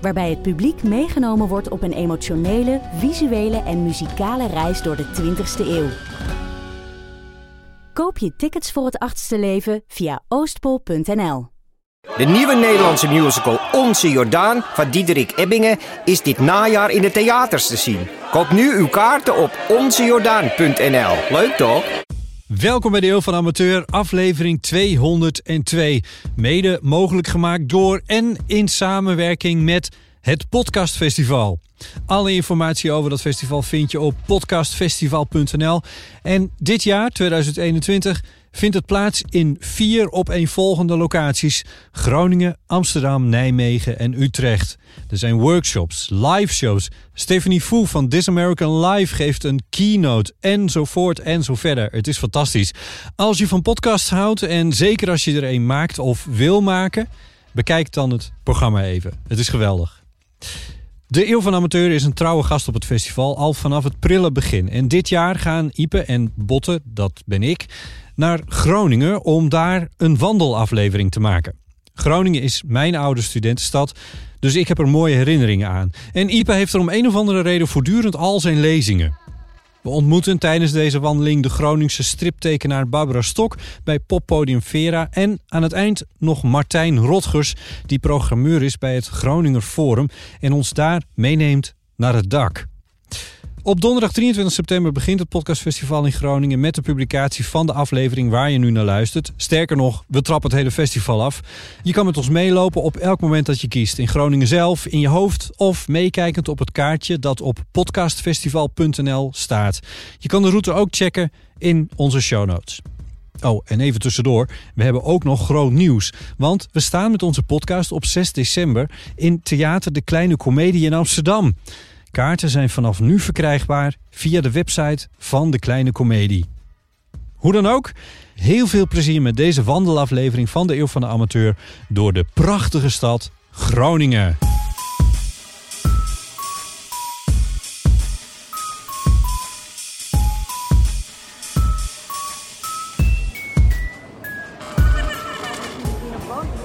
Waarbij het publiek meegenomen wordt op een emotionele, visuele en muzikale reis door de 20ste eeuw. Koop je tickets voor het achtste leven via oostpol.nl. De nieuwe Nederlandse musical Onze Jordaan van Diederik Ebbingen is dit najaar in de theaters te zien. Koop nu uw kaarten op onzejordaan.nl. Leuk toch? Welkom bij de Eeuw van Amateur, aflevering 202. Mede mogelijk gemaakt door en in samenwerking met het Podcastfestival. Alle informatie over dat festival vind je op podcastfestival.nl. En dit jaar, 2021, vindt het plaats in vier opeenvolgende locaties: Groningen, Amsterdam, Nijmegen en Utrecht. Er zijn workshops, live shows. Stephanie Foo van This American Live geeft een keynote enzovoort en zo verder. Het is fantastisch. Als je van podcasts houdt en zeker als je er een maakt of wil maken, bekijk dan het programma even. Het is geweldig. De Eeuw van Amateur is een trouwe gast op het festival al vanaf het prille begin. En dit jaar gaan Ipe en Botte, dat ben ik, naar Groningen om daar een wandelaflevering te maken. Groningen is mijn oude studentenstad, dus ik heb er mooie herinneringen aan. En Ipe heeft er om een of andere reden voortdurend al zijn lezingen. We ontmoeten tijdens deze wandeling de Groningse striptekenaar Barbara Stok bij poppodium Vera en aan het eind nog Martijn Rotgers, die programmeur is bij het Groninger Forum en ons daar meeneemt naar het dak. Op donderdag 23 september begint het podcastfestival in Groningen met de publicatie van de aflevering waar je nu naar luistert. Sterker nog, we trappen het hele festival af. Je kan met ons meelopen op elk moment dat je kiest. In Groningen zelf, in je hoofd of meekijkend op het kaartje dat op podcastfestival.nl staat. Je kan de route ook checken in onze show notes. Oh, en even tussendoor, we hebben ook nog groot nieuws. Want we staan met onze podcast op 6 december in Theater De Kleine Comedie in Amsterdam. Kaarten zijn vanaf nu verkrijgbaar via de website van De Kleine Comedie. Hoe dan ook, heel veel plezier met deze wandelaflevering van de Eeuw van de Amateur door de prachtige stad Groningen.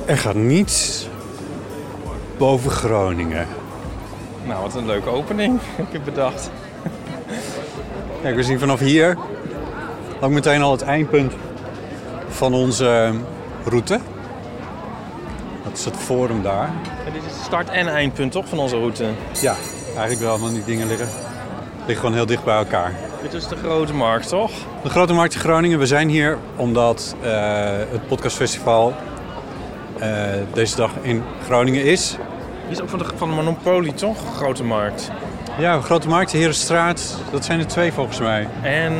Er gaat niets boven Groningen. Nou, wat een leuke opening heb ik bedacht. Kijk, we zien vanaf hier ook meteen al het eindpunt van onze ehm, route. Dat is het forum daar. Ja, dit is het start- en eindpunt toch van onze route? Ja, eigenlijk wel, want die dingen liggen, liggen gewoon heel dicht bij elkaar. Dit is de grote markt, toch? De Grote Markt in Groningen. We zijn hier omdat uh, het podcastfestival uh, deze dag in Groningen is. Dit is ook van de, van de Monopoly, toch? Grote markt. Ja, Grote Markt, de Herenstraat. Dat zijn er twee volgens mij. En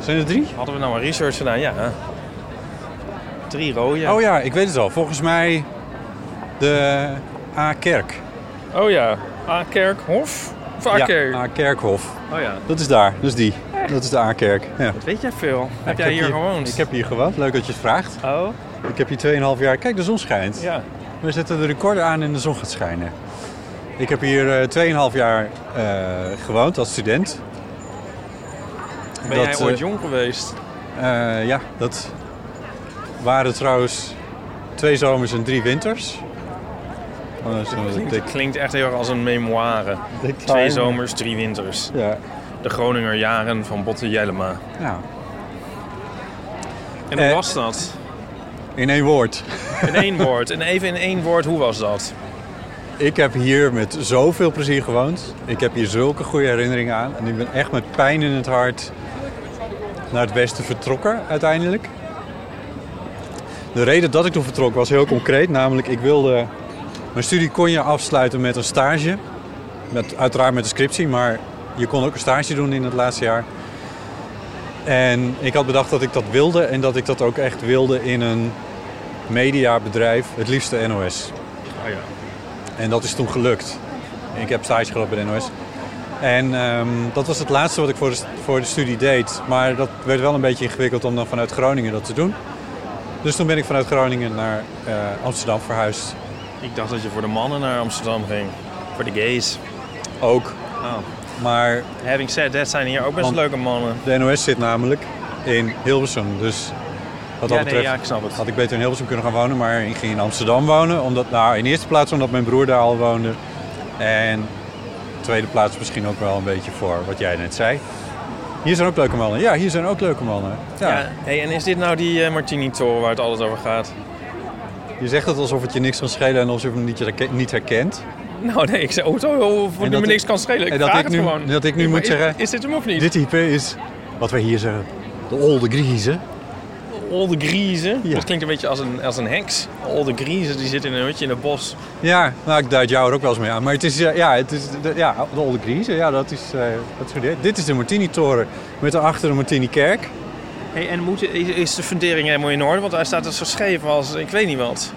Zijn er drie? hadden we nou maar research gedaan? Ja. Drie rode. Oh ja, ik weet het al. Volgens mij de A-kerk. Oh ja. A-kerkhof? Of A-kerk? Ja, A-kerkhof. Oh ja. Dat is daar, dat is die. Dat is de A-kerk. Ja. Wat weet jij veel? heb jij hier hier gewoond? Ik heb hier gewoond. Leuk dat je het vraagt. Oh? Ik heb hier 2,5 jaar... Kijk, de zon schijnt. Ja. We zetten de recorder aan en de zon gaat schijnen. Ik heb hier eh 2,5 jaar eh, gewoond als student. Ben Dat, jij ooit eh, jong geweest? Ja, dat waren trouwens twee zomers en drie winters. Oh, dat Klinkt, klinkt echt heel erg als een memoire. Twee zomers, drie winters. Ja, De Groninger jaren van Botte Jellema. ja. En hoe Eh. was dat? In één woord. In één woord. En even in één woord, hoe was dat? Ik heb hier met zoveel plezier gewoond. Ik heb hier zulke goede herinneringen aan. En ik ben echt met pijn in het hart naar het westen vertrokken uiteindelijk. De reden dat ik toen vertrok was heel concreet. Namelijk, ik wilde mijn studie kon je afsluiten met een stage. Met, uiteraard met een scriptie, maar je kon ook een stage doen in het laatste jaar. En ik had bedacht dat ik dat wilde en dat ik dat ook echt wilde in een mediabedrijf, het liefst de NOS. Oh ja. En dat is toen gelukt. Ik heb stage gelopen bij de NOS. En ehm, dat was het laatste wat ik voor de, voor de studie deed. Maar dat werd wel een beetje ingewikkeld om dan vanuit Groningen dat te doen. Dus toen ben ik vanuit Groningen naar eh, Amsterdam verhuisd. Ik dacht dat je voor de mannen naar Amsterdam ging. Voor de gays. Ook. Oh. Maar Having said that zijn hier ook best leuke mannen. de NOS zit namelijk in Hilversum. Dus wat dat Ja, nee, betreft ja, ik snap het. had ik beter in Hilversum kunnen gaan wonen. Maar ik ging in Amsterdam wonen. Omdat, nou, in de eerste plaats omdat mijn broer daar al woonde. En in de tweede plaats misschien ook wel een beetje voor wat jij net zei. Hier zijn ook leuke mannen. Ja, hier zijn ook leuke mannen. Ja. Ja. Hey, en is dit nou die eh, Martini-toren waar het alles over gaat? Je zegt het alsof het je niks kan schelen en alsof je hem niet, herke- niet herkent. Nou nee, ik zeg, oh, oh, voor En me niks ik- kan schelen. Ik en dat vraag ik het nu- gewoon. dat ik nu moet is- zeggen- Is dit hem of niet? Dit type is, wat wij hier zeggen, de olde griezen. Olde Griezen. Ja. Dat klinkt een beetje als een, als een heks. Olde Griezen, die zit in een hutje in het bos. Ja, nou, ik duid jou er ook wel eens mee aan. Maar het is, eh, ja, het is de, ja, de olde griezen. Ja, dat is, eh, dat is dit. Dit is de Martini-toren met daarachter de Martini-kerk. Hey, en moet, is, is de fundering helemaal in orde? Want hij staat zo scheef als ik weet niet wat.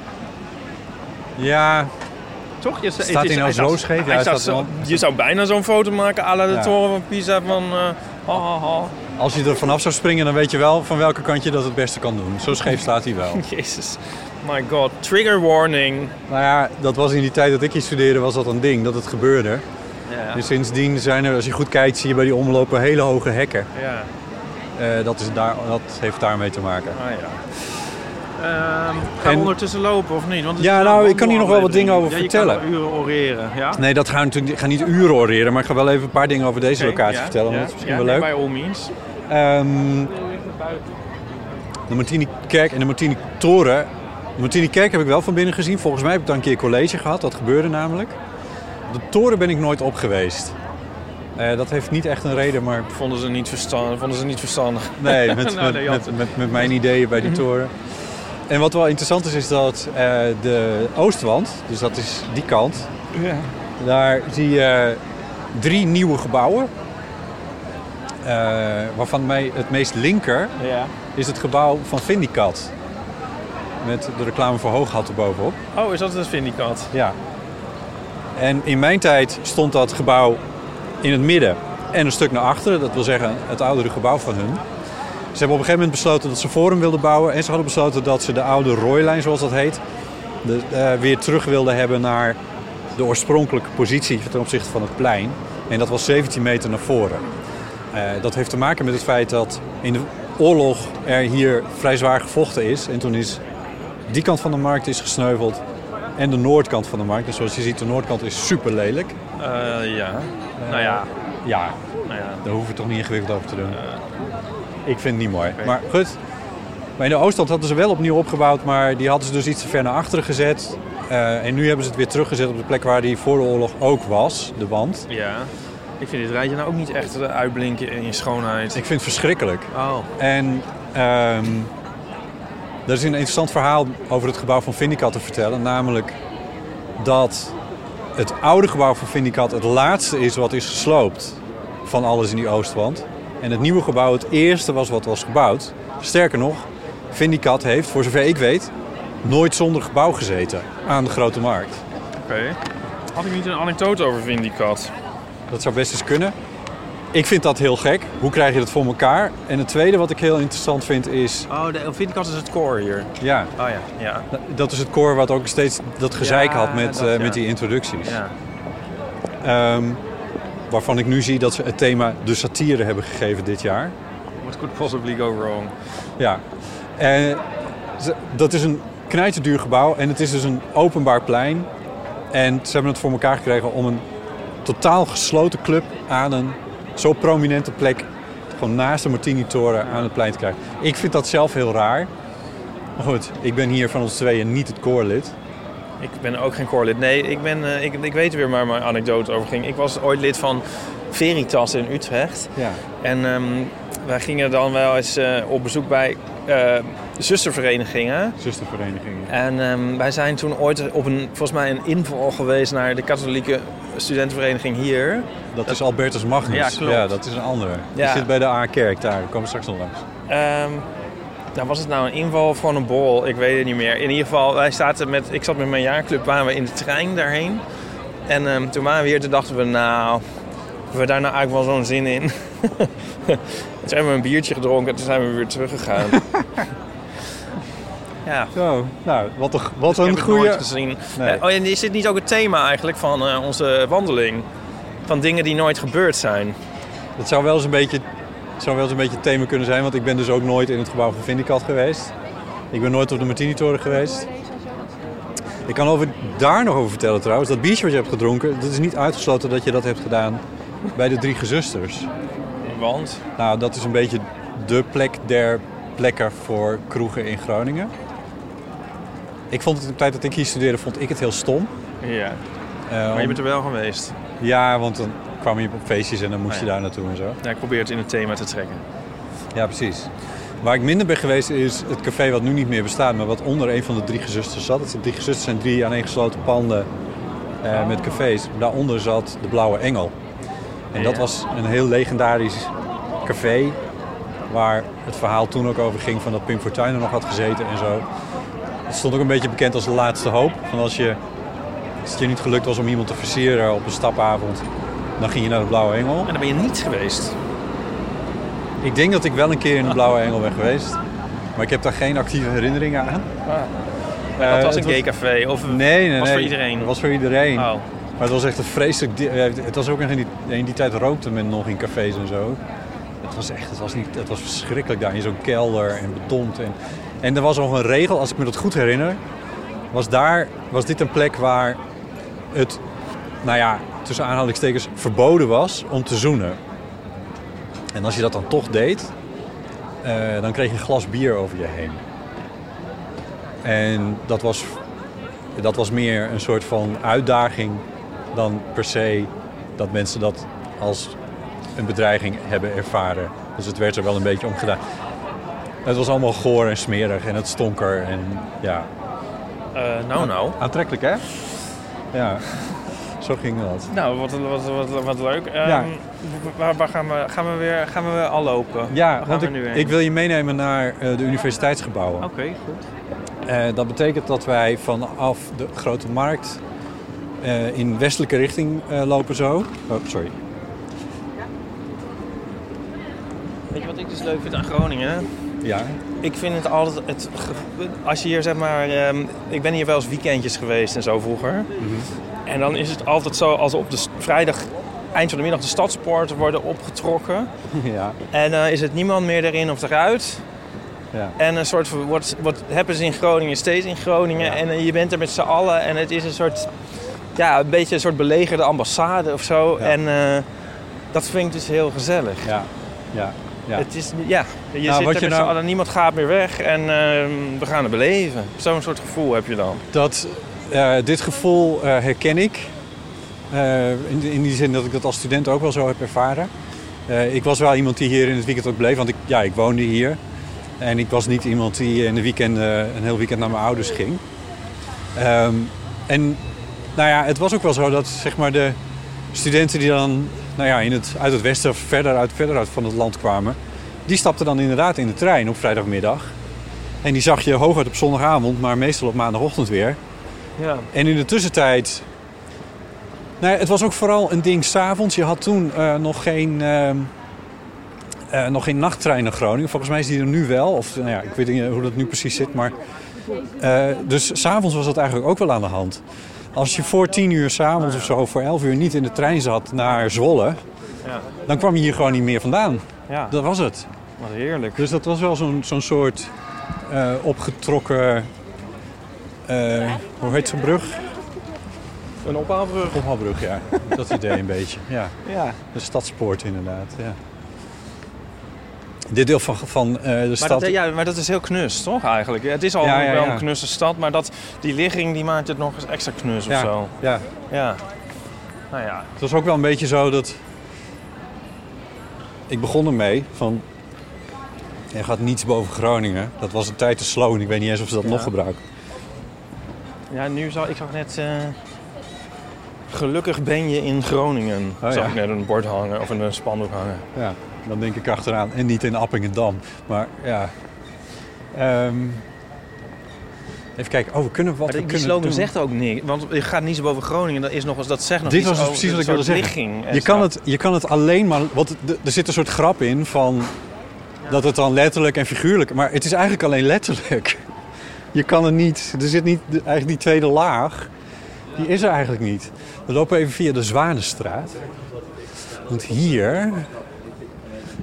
Ja, Toch? Je, Staat hij nou zo scheef? Ja, je zou bijna zo'n foto maken à la de Ja. toren van Pisa van... eh ha, ha, ha. Als je er vanaf zou springen, dan weet je wel van welke kant je dat het beste kan doen. Zo scheef staat hij wel. Jezus. My god. Trigger warning. nou ja, dat was in die tijd dat ik hier studeerde, was dat een ding, dat het gebeurde. Ja. En sindsdien zijn er, als je goed kijkt, zie je bij die omlopen hele hoge hekken. ja. Eh, dat, is daar, dat heeft daarmee te maken. Ah ja. Ehm, gaan we En- ondertussen lopen of niet? Want het Ja, nou, ik kan hier nog wel wat dingen over Ja, je vertellen. kan uren oreren, ja? Nee, dat gaan natuurlijk ik ga niet uren oreren, maar ik ga wel even een paar dingen over deze locatie ja, vertellen. ja, dat is misschien ja, wel leuk. By all means. Ehm, de Martini-kerk en de Martini-toren. De Martini-kerk heb ik wel van binnen gezien. Volgens mij heb ik daar een keer college gehad. Dat gebeurde namelijk. De toren ben ik nooit op geweest. Eh, dat heeft niet echt een reden, maar Vonden ze niet verstandig. Vonden ze niet verstandig. nee, met, Nou, met, nee, met, Jansen. met, met mijn ideeën bij die toren. En wat wel interessant is, is dat eh, de oostwand, dus dat is die kant, Ja. daar zie je drie nieuwe gebouwen. Eh, waarvan mij het meest linker ja. is het gebouw van Vindicat. Met de reclame voor Hooghat erbovenop. Oh, is dat het Vindicat? Ja. En in mijn tijd stond dat gebouw in het midden en een stuk naar achteren. Dat wil zeggen het oudere gebouw van hun. Ze hebben op een gegeven moment besloten dat ze Forum wilden bouwen. En ze hadden besloten dat ze de oude Rooilijn, zoals dat heet, de, eh, weer terug wilden hebben naar de oorspronkelijke positie ten opzichte van het plein. En dat was 17 meter naar voren. Eh, dat heeft te maken met het feit dat in de oorlog er hier vrij zwaar gevochten is. En toen is die kant van de markt is gesneuveld en de noordkant van de markt. En zoals je ziet, de noordkant is super lelijk. Eh, ja. nou ja. Ja, Nou ja. daar hoeven we toch niet ingewikkeld over te doen. Ik vind het niet mooi. Maar goed, maar in de oostkant hadden ze wel opnieuw opgebouwd, maar die hadden ze dus iets te ver naar achteren gezet. Eh, en nu hebben ze het weer teruggezet op de plek waar die voor de oorlog ook was, de wand. Ja. Ik vind dit rijtje nou ook niet echt eh, uitblinken in je schoonheid. Ik vind het verschrikkelijk. Oh. En ehm, er is een interessant verhaal over het gebouw van Vindicat te vertellen. Namelijk dat het oude gebouw van Vindicat het laatste is wat is gesloopt van alles in die oostwand. En het nieuwe gebouw het eerste was wat was gebouwd. Sterker nog, Vindicat heeft, voor zover ik weet, nooit zonder gebouw gezeten aan de Grote Markt. Oké. Had ik niet een anekdote over Vindicat? Dat zou best eens kunnen. Ik vind dat heel gek. Hoe krijg je dat voor elkaar? En het tweede wat ik heel interessant vind is... Oh, de Vindicat is het core hier. Ja, Oh ja, ja. Dat is het koor wat ook steeds dat gezeik Ja, had met, dat, eh, ja. met die introducties. ja. Ehm, waarvan ik nu zie dat ze het thema de satire hebben gegeven dit jaar. What could possibly go wrong? Ja. En dat is een knijterduur gebouw en het is dus een openbaar plein. En ze hebben het voor elkaar gekregen om een totaal gesloten club aan een zo prominente plek, gewoon naast de Martini-toren, aan het plein te krijgen. Ik vind dat zelf heel raar. Maar goed, ik ben hier van ons tweeën niet het koorlid. Ik ben ook geen koorlid. Nee, ik, ben, eh, ik, ik weet weer waar mijn anekdote over ging. Ik was ooit lid van Veritas in Utrecht. Ja. En ehm, wij gingen dan wel eens eh, op bezoek bij eh, zusterverenigingen. Zusterverenigingen. En ehm, wij zijn toen ooit op een, volgens mij een inval geweest naar de katholieke studentenvereniging hier. Dat is Albertus Magnus. Ja, klopt. dat is een andere. Die Ja. zit bij de A-kerk daar. Daar komen we straks nog langs. Nou, was het nou een inval of gewoon een borrel? Ik weet het niet meer. In ieder geval, wij zaten met, ik zat met mijn jaarclub, waren we in de trein daarheen. En ehm, toen waren we hier, toen dachten we, nou, hebben we daarna eigenlijk wel zo'n zin in. toen hebben we een biertje gedronken en toen zijn we weer teruggegaan. ja, Zo, nou, wat een, wat een ik goede... nooit gezien. Nee. Eh, oh, en is dit niet ook het thema eigenlijk van eh, onze wandeling? Van dingen die nooit gebeurd zijn. Het zou wel eens een beetje, het zou wel eens een beetje het thema kunnen zijn, want ik ben dus ook nooit in het gebouw van Vindicat geweest. Ik ben nooit op de Martini-toren geweest. Ik kan over, daar nog over vertellen trouwens. Dat biertje wat je hebt gedronken, dat is niet uitgesloten dat je dat hebt gedaan bij de Drie Gezusters. Want? Nou, dat is een beetje de plek der plekken voor kroegen in Groningen. Ik vond het in de tijd dat ik hier studeerde, vond ik het heel stom. Ja. Eh, Maar je bent er wel geweest. Ja, want dan kwam je op feestjes en dan moest Oh je ja. daar naartoe en zo. Ja, ik probeer het in het thema te trekken. Ja, precies. Waar ik minder ben geweest is het café wat nu niet meer bestaat, maar wat onder een van de drie gezusters zat. Het zijn drie gezusters zijn drie aaneengesloten panden eh, met cafés. Daaronder zat de Blauwe Engel. En dat was een heel legendarisch café waar het verhaal toen ook over ging van dat Pim Fortuyn er nog had gezeten en zo. Het stond ook een beetje bekend als de laatste hoop. Van als, je, als het je niet gelukt was om iemand te versieren op een stapavond, dan ging je naar de Blauwe Engel. En dan ben je niet geweest. Ik denk dat ik wel een keer in de Blauwe Engel ben geweest. Maar ik heb daar geen actieve herinneringen aan. Ja, dat Eh, was het een gay café. Of Nee, nee, was nee. voor iedereen. Het was voor iedereen. Oh. Maar het was echt een vreselijk... Het was ook in die, in die tijd rookte men nog in cafés en zo. Het was echt... Het was, niet, het was verschrikkelijk daar in zo'n kelder en. En, en er was nog een regel, als ik me dat goed herinner... Was, daar, was dit een plek waar het, nou ja, tussen aanhalingstekens verboden was om te zoenen. En als je dat dan toch deed, eh, dan kreeg je een glas bier over je heen. En dat was, dat was meer een soort van uitdaging dan per se dat mensen dat als een bedreiging hebben ervaren. Dus het werd er wel een beetje om gedaan. Het was allemaal goor en smerig en het stonk er. En ja, Eh, nou, nou. aantrekkelijk hè? Ja, zo ging dat. Nou, wat, wat, wat, wat leuk. Ehm, Ja. waar, waar gaan we? Gaan we weer, gaan we weer al lopen? Ja, Waar gaan want we ik, nu heen? ik wil je meenemen naar eh, de universiteitsgebouwen. Oké, goed. Eh, dat betekent dat wij vanaf de Grote Markt eh, in westelijke richting eh, lopen zo. Oh, sorry. Weet je wat ik dus leuk vind aan Groningen? Ja. Ik vind het altijd, het, als je hier zeg maar, ehm, ik ben hier wel eens weekendjes geweest en zo vroeger. Mhm. En dan is het altijd zo als op de vrijdag, eind van de middag, de stadspoorten worden opgetrokken. ja. En dan is het niemand meer erin of eruit. Ja. En een soort van, wat, wat hebben ze in Groningen, steeds in Groningen. Ja. En je bent er met z'n allen en het is een soort, ja, een beetje een soort belegerde ambassade of zo. Ja. En eh, dat vind ik dus heel gezellig. Ja. Ja. Ja. Het is, ja, je Nou, zit er nou- niemand gaat meer weg en ehm, we gaan het beleven. Zo'n soort gevoel heb je dan. Dat, eh, dit gevoel eh, herken ik. In, in die zin dat ik dat als student ook wel zo heb ervaren. Ik was wel iemand die hier in het weekend ook bleef, want ik, ja, ik woonde hier. En ik was niet iemand die in de weekenden een heel weekend naar mijn ouders ging. Ehm, en nou ja, het was ook wel zo dat zeg maar, de studenten die dan nou ja, in het, uit het westen of verder uit, verder uit van het land kwamen, die stapten dan inderdaad in de trein op vrijdagmiddag. En die zag je hooguit op zondagavond, maar meestal op maandagochtend weer. Ja. En in de tussentijd. Nou, ja, het was ook vooral een ding s'avonds. Je had toen eh, nog, geen, ehm, eh, nog geen nachttrein naar Groningen. Volgens mij is die er nu wel. Of nou ja, ik weet niet hoe dat nu precies zit. Maar, eh, dus s'avonds was dat eigenlijk ook wel aan de hand. Als je voor tien uur s'avonds of zo, voor elf uur niet in de trein zat naar Zwolle. Ja. Dan kwam je hier gewoon niet meer vandaan. ja, Dat was het. wat heerlijk. Dus dat was wel zo'n zo'n soort eh, opgetrokken. eh, hoe heet zo'n brug? Een ophaalbrug. Ophaalbrug, ja. Dat idee een beetje. Ja. Ja. De stadspoort inderdaad. Ja. Dit deel van, van eh, de Maar stad. dat, ja, maar dat is heel knus, toch eigenlijk? Het is al Ja, ja, wel een knusse stad, maar dat, die ligging die maakt het nog eens extra knus of zo. ja. Ja. Nou ja. Het was ook wel een beetje zo dat. Ik begon ermee van. Er gaat niets boven Groningen. Dat was een tijd te slow en ik weet niet eens of ze dat nog gebruiken. Ja, nu zag ik zag net. eh, gelukkig ben je in Groningen. Oh, zag ik net een bord hangen of een spandoek hangen. Ja, dan denk ik achteraan. En niet in Appingedam. Maar ja. Ehm, Even kijken, oh, we kunnen wat Maar we die, die kunnen slogan doen. zegt ook niks. Want je gaat niet zo boven Groningen. Dat, is nog, eens- dat zegt nog Dit was dus precies wat ik wilde zeggen. Je kan, het, je kan het alleen maar... Want er zit een soort grap in van... Dat het dan letterlijk en figuurlijk... Maar het is eigenlijk alleen letterlijk. Je kan er niet... Er zit niet... Eigenlijk die tweede laag... Die is er eigenlijk niet. We lopen even via de Zwanenstraat. Want hier...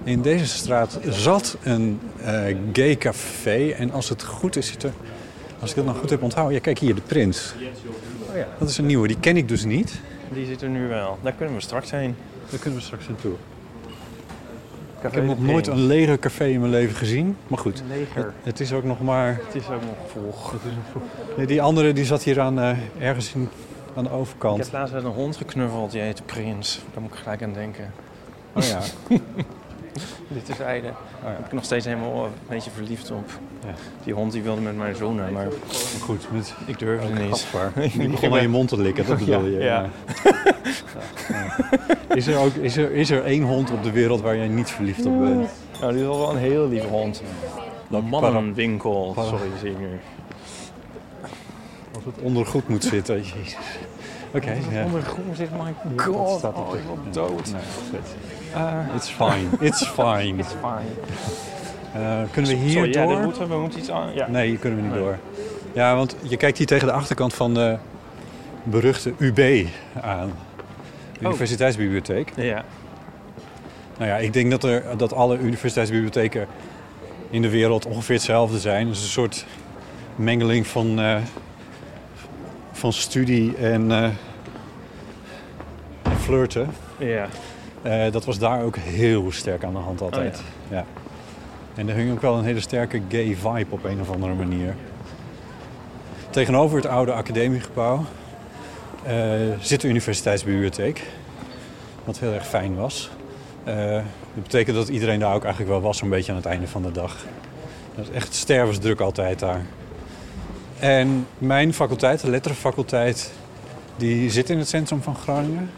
In deze straat zat een eh, gay café. En als het goed is, zit er... Als ik dat nou goed heb onthouden... Ja, kijk hier, de Prins. Oh ja. Dat is een nieuwe. Die ken ik dus niet. Die zit er nu wel. Daar kunnen we straks heen. Daar kunnen we straks naartoe. Café Ik heb nog nooit een lege café in mijn leven gezien. Maar goed, leger. het is ook nog maar... Het is ook nog vroeg. Nee, die andere die zat hier aan, eh, ergens in, aan de Ik overkant. heb laatst met een hond geknuffeld. Die heet Prins. Daar moet ik gelijk aan denken. Oh ja. Dit is einde. Oh ja. ben ik nog steeds helemaal een beetje verliefd op. Ja. Die hond die wilde met mij zoenen, maar goed, met ik durfde ook niet. Die begon aan je mond te likken, dat bedoel je. Ja, Ja. Is, er ook, is, er, is er één hond op de wereld waar jij niet verliefd op bent? Nou, die is wel een heel lieve hond. De mannenwinkel. para- Sorry, zie ik nu. Als het ondergoed moet zitten. Jezus. Oké, ja. Onder groen zit, my dat god. staat op Oh, ik ja. dood. Nee, Eh, It's fine. It's fine. it's fine. Eh, kunnen we hier Sorry, ja, door? dit moeten we, moeten iets aan. Ja. Nee, hier kunnen we niet Nee. door. Ja, want je kijkt hier tegen de achterkant van de beruchte UB aan. De Oh. Universiteitsbibliotheek. Ja. Nou ja, ik denk dat, er, dat alle universiteitsbibliotheken in de wereld ongeveer hetzelfde zijn. Het is een soort mengeling van, eh, van studie en, eh, en flirten. Ja. Eh, dat was daar ook heel sterk aan de hand altijd. ja. En er hing ook wel een hele sterke gay vibe op een of andere manier. Tegenover het oude academiegebouw eh, zit de universiteitsbibliotheek. Wat heel erg fijn was. Eh, dat betekent dat iedereen daar ook eigenlijk wel was, zo'n beetje aan het einde van de dag. Dat is echt stervensdruk altijd daar. En mijn faculteit, de letterenfaculteit, die zit in het centrum van Groningen.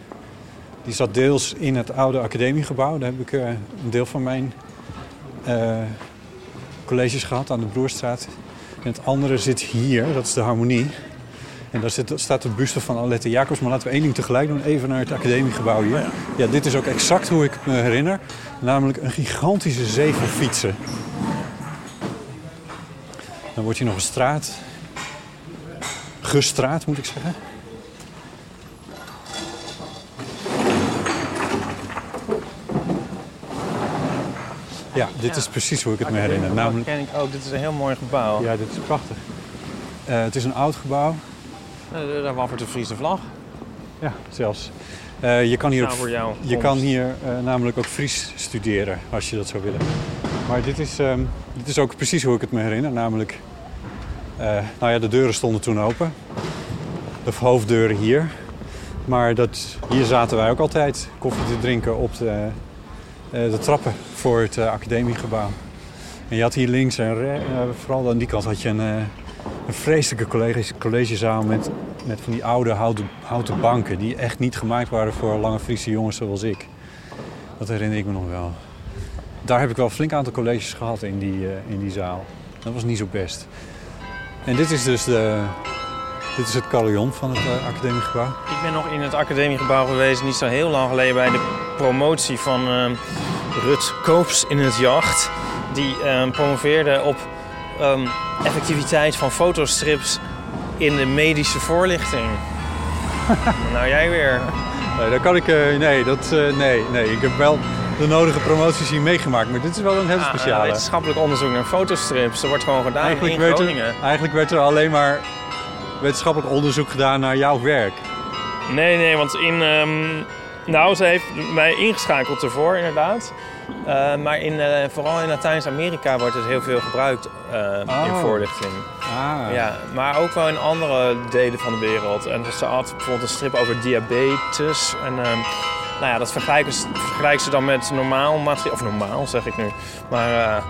Die zat deels in het oude academiegebouw. Daar heb ik eh, een deel van mijn eh, colleges gehad aan de Broerstraat. En het andere zit hier, dat is de Harmonie. En daar zit, staat de buste van Alette Jacobs. Maar laten we één ding tegelijk doen. Even naar het academiegebouw hier. Ja, dit is ook exact hoe ik me herinner. Namelijk een gigantische zee fietsen. Dan wordt hier nog een straat. Gestraat moet ik zeggen. Ja, dit is precies hoe ik het me herinner. Namelijk, ken ik ook. Dit is een heel mooi gebouw. ja, dit is prachtig. Eh, het is een oud gebouw. Eh, Daar wappert de Friese vlag. Ja, zelfs. Eh, je kan hier, Nou, ook, jou. je kan hier namelijk ook Fries studeren, als je dat zou willen. Maar dit is, ehm, dit is ook precies hoe ik het me herinner. Namelijk, nou ja, de deuren stonden toen open. De hoofddeuren hier. Maar dat, hier zaten wij ook altijd koffie te drinken op de, de trappen voor het eh, academiegebouw. En je had hier links en eh, vooral aan die kant had je een, eh, een vreselijke college, collegezaal met, met van die oude houten, houten banken die echt niet gemaakt waren voor lange Friese jongens zoals ik. Dat herinner ik me nog wel. Daar heb ik wel een flink aantal colleges gehad in die, eh, in die zaal. Dat was niet zo best. En dit is dus de, dit is het carillon van het eh, academiegebouw. Ik ben nog in het academiegebouw geweest, niet zo heel lang geleden, bij de promotie van ehm, Rut Koops in het jacht. Die ehm, promoveerde op ehm, effectiviteit van fotostrips in de medische voorlichting. nou, jij weer. Nee, daar kan ik. eh, nee, dat, eh, nee, nee, ik heb wel de nodige promoties hier meegemaakt, maar dit is wel een hele Ah, speciale. wetenschappelijk onderzoek naar fotostrips. Dat wordt gewoon gedaan eigenlijk, in werd Groningen. er, eigenlijk werd er alleen maar wetenschappelijk onderzoek gedaan naar jouw werk. Nee, nee, want in. Nou, ze heeft mij ingeschakeld ervoor, inderdaad. Eh, maar in, eh, vooral in Latijns-Amerika wordt het heel veel gebruikt eh, in Oh. voorlichting. Ah, Ja, maar ook wel in andere delen van de wereld. En ze had bijvoorbeeld een strip over diabetes. En nou ja, dat vergelijken ze, vergelijken ze dan met normaal materiaal. Of normaal, zeg ik nu. Maar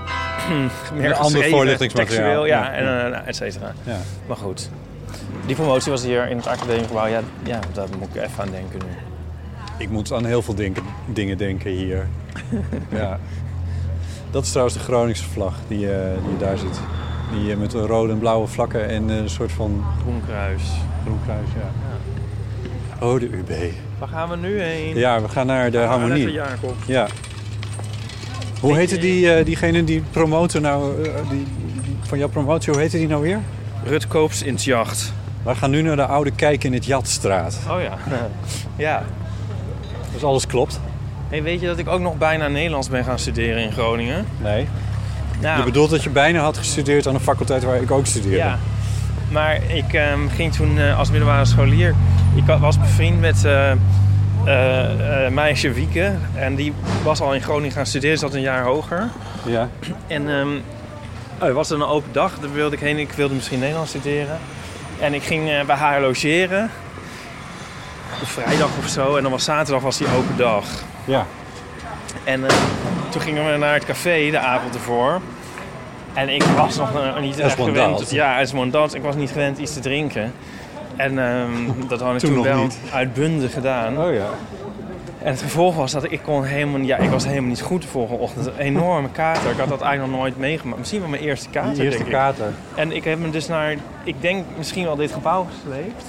meer ander voorlichtingsmateriaal. Textueel, ja, Ja, en nou, et cetera. Ja. Maar goed. Die promotie was hier in het academiegebouw. Ja, ja, daar moet ik even aan denken nu. Ik moet aan heel veel denken, dingen denken hier. ja. Dat is trouwens de Groningse vlag die, eh, die je daar ziet. Die eh, met rode en blauwe vlakken en eh, een soort van Groen kruis. groen kruis, ja. Oh, de UB. Waar gaan we nu heen? Ja, we gaan naar de Harmonie. Letter Jacob. Ja. Hoe heette die, diegene die promoten nou, die, die- van jouw promotie, hoe heette die nou weer? Rut Koops in het jacht. We gaan nu naar de Oude Kijk in het Jatstraat. Oh ja. ja. Dus alles klopt? Hey, weet je dat ik ook nog bijna Nederlands ben gaan studeren in Groningen? Nee. Nou, Je bedoelt dat je bijna had gestudeerd aan de faculteit waar ik ook studeerde? Ja. Maar ik ehm, ging toen eh, als middelbare scholier... Ik wa- was bevriend met eh, eh, meisje Wieke. En die was al in Groningen gaan studeren. Zat een jaar hoger. Ja. En oh, er was er een open dag. Daar wilde ik heen. Ik wilde misschien Nederlands studeren. En ik ging bij haar logeren. Op vrijdag of zo. En dan was zaterdag was die open dag. Ja. En eh, toen gingen we naar het café de avond ervoor. En ik was nog eh, niet echt gewend. does. Ja, one does. Ik was niet gewend iets te drinken. En ehm, dat had ik Toen wel niet. uitbundig gedaan. Oh ja. En het gevolg was dat ik kon helemaal, ja, ik was helemaal niet goed de volgende ochtend. Een enorme kater. Ik had dat eigenlijk nog nooit meegemaakt. Misschien wel mijn eerste kater, De eerste denk ik. kater. En ik heb me dus naar, ik denk misschien wel dit gebouw gesleept.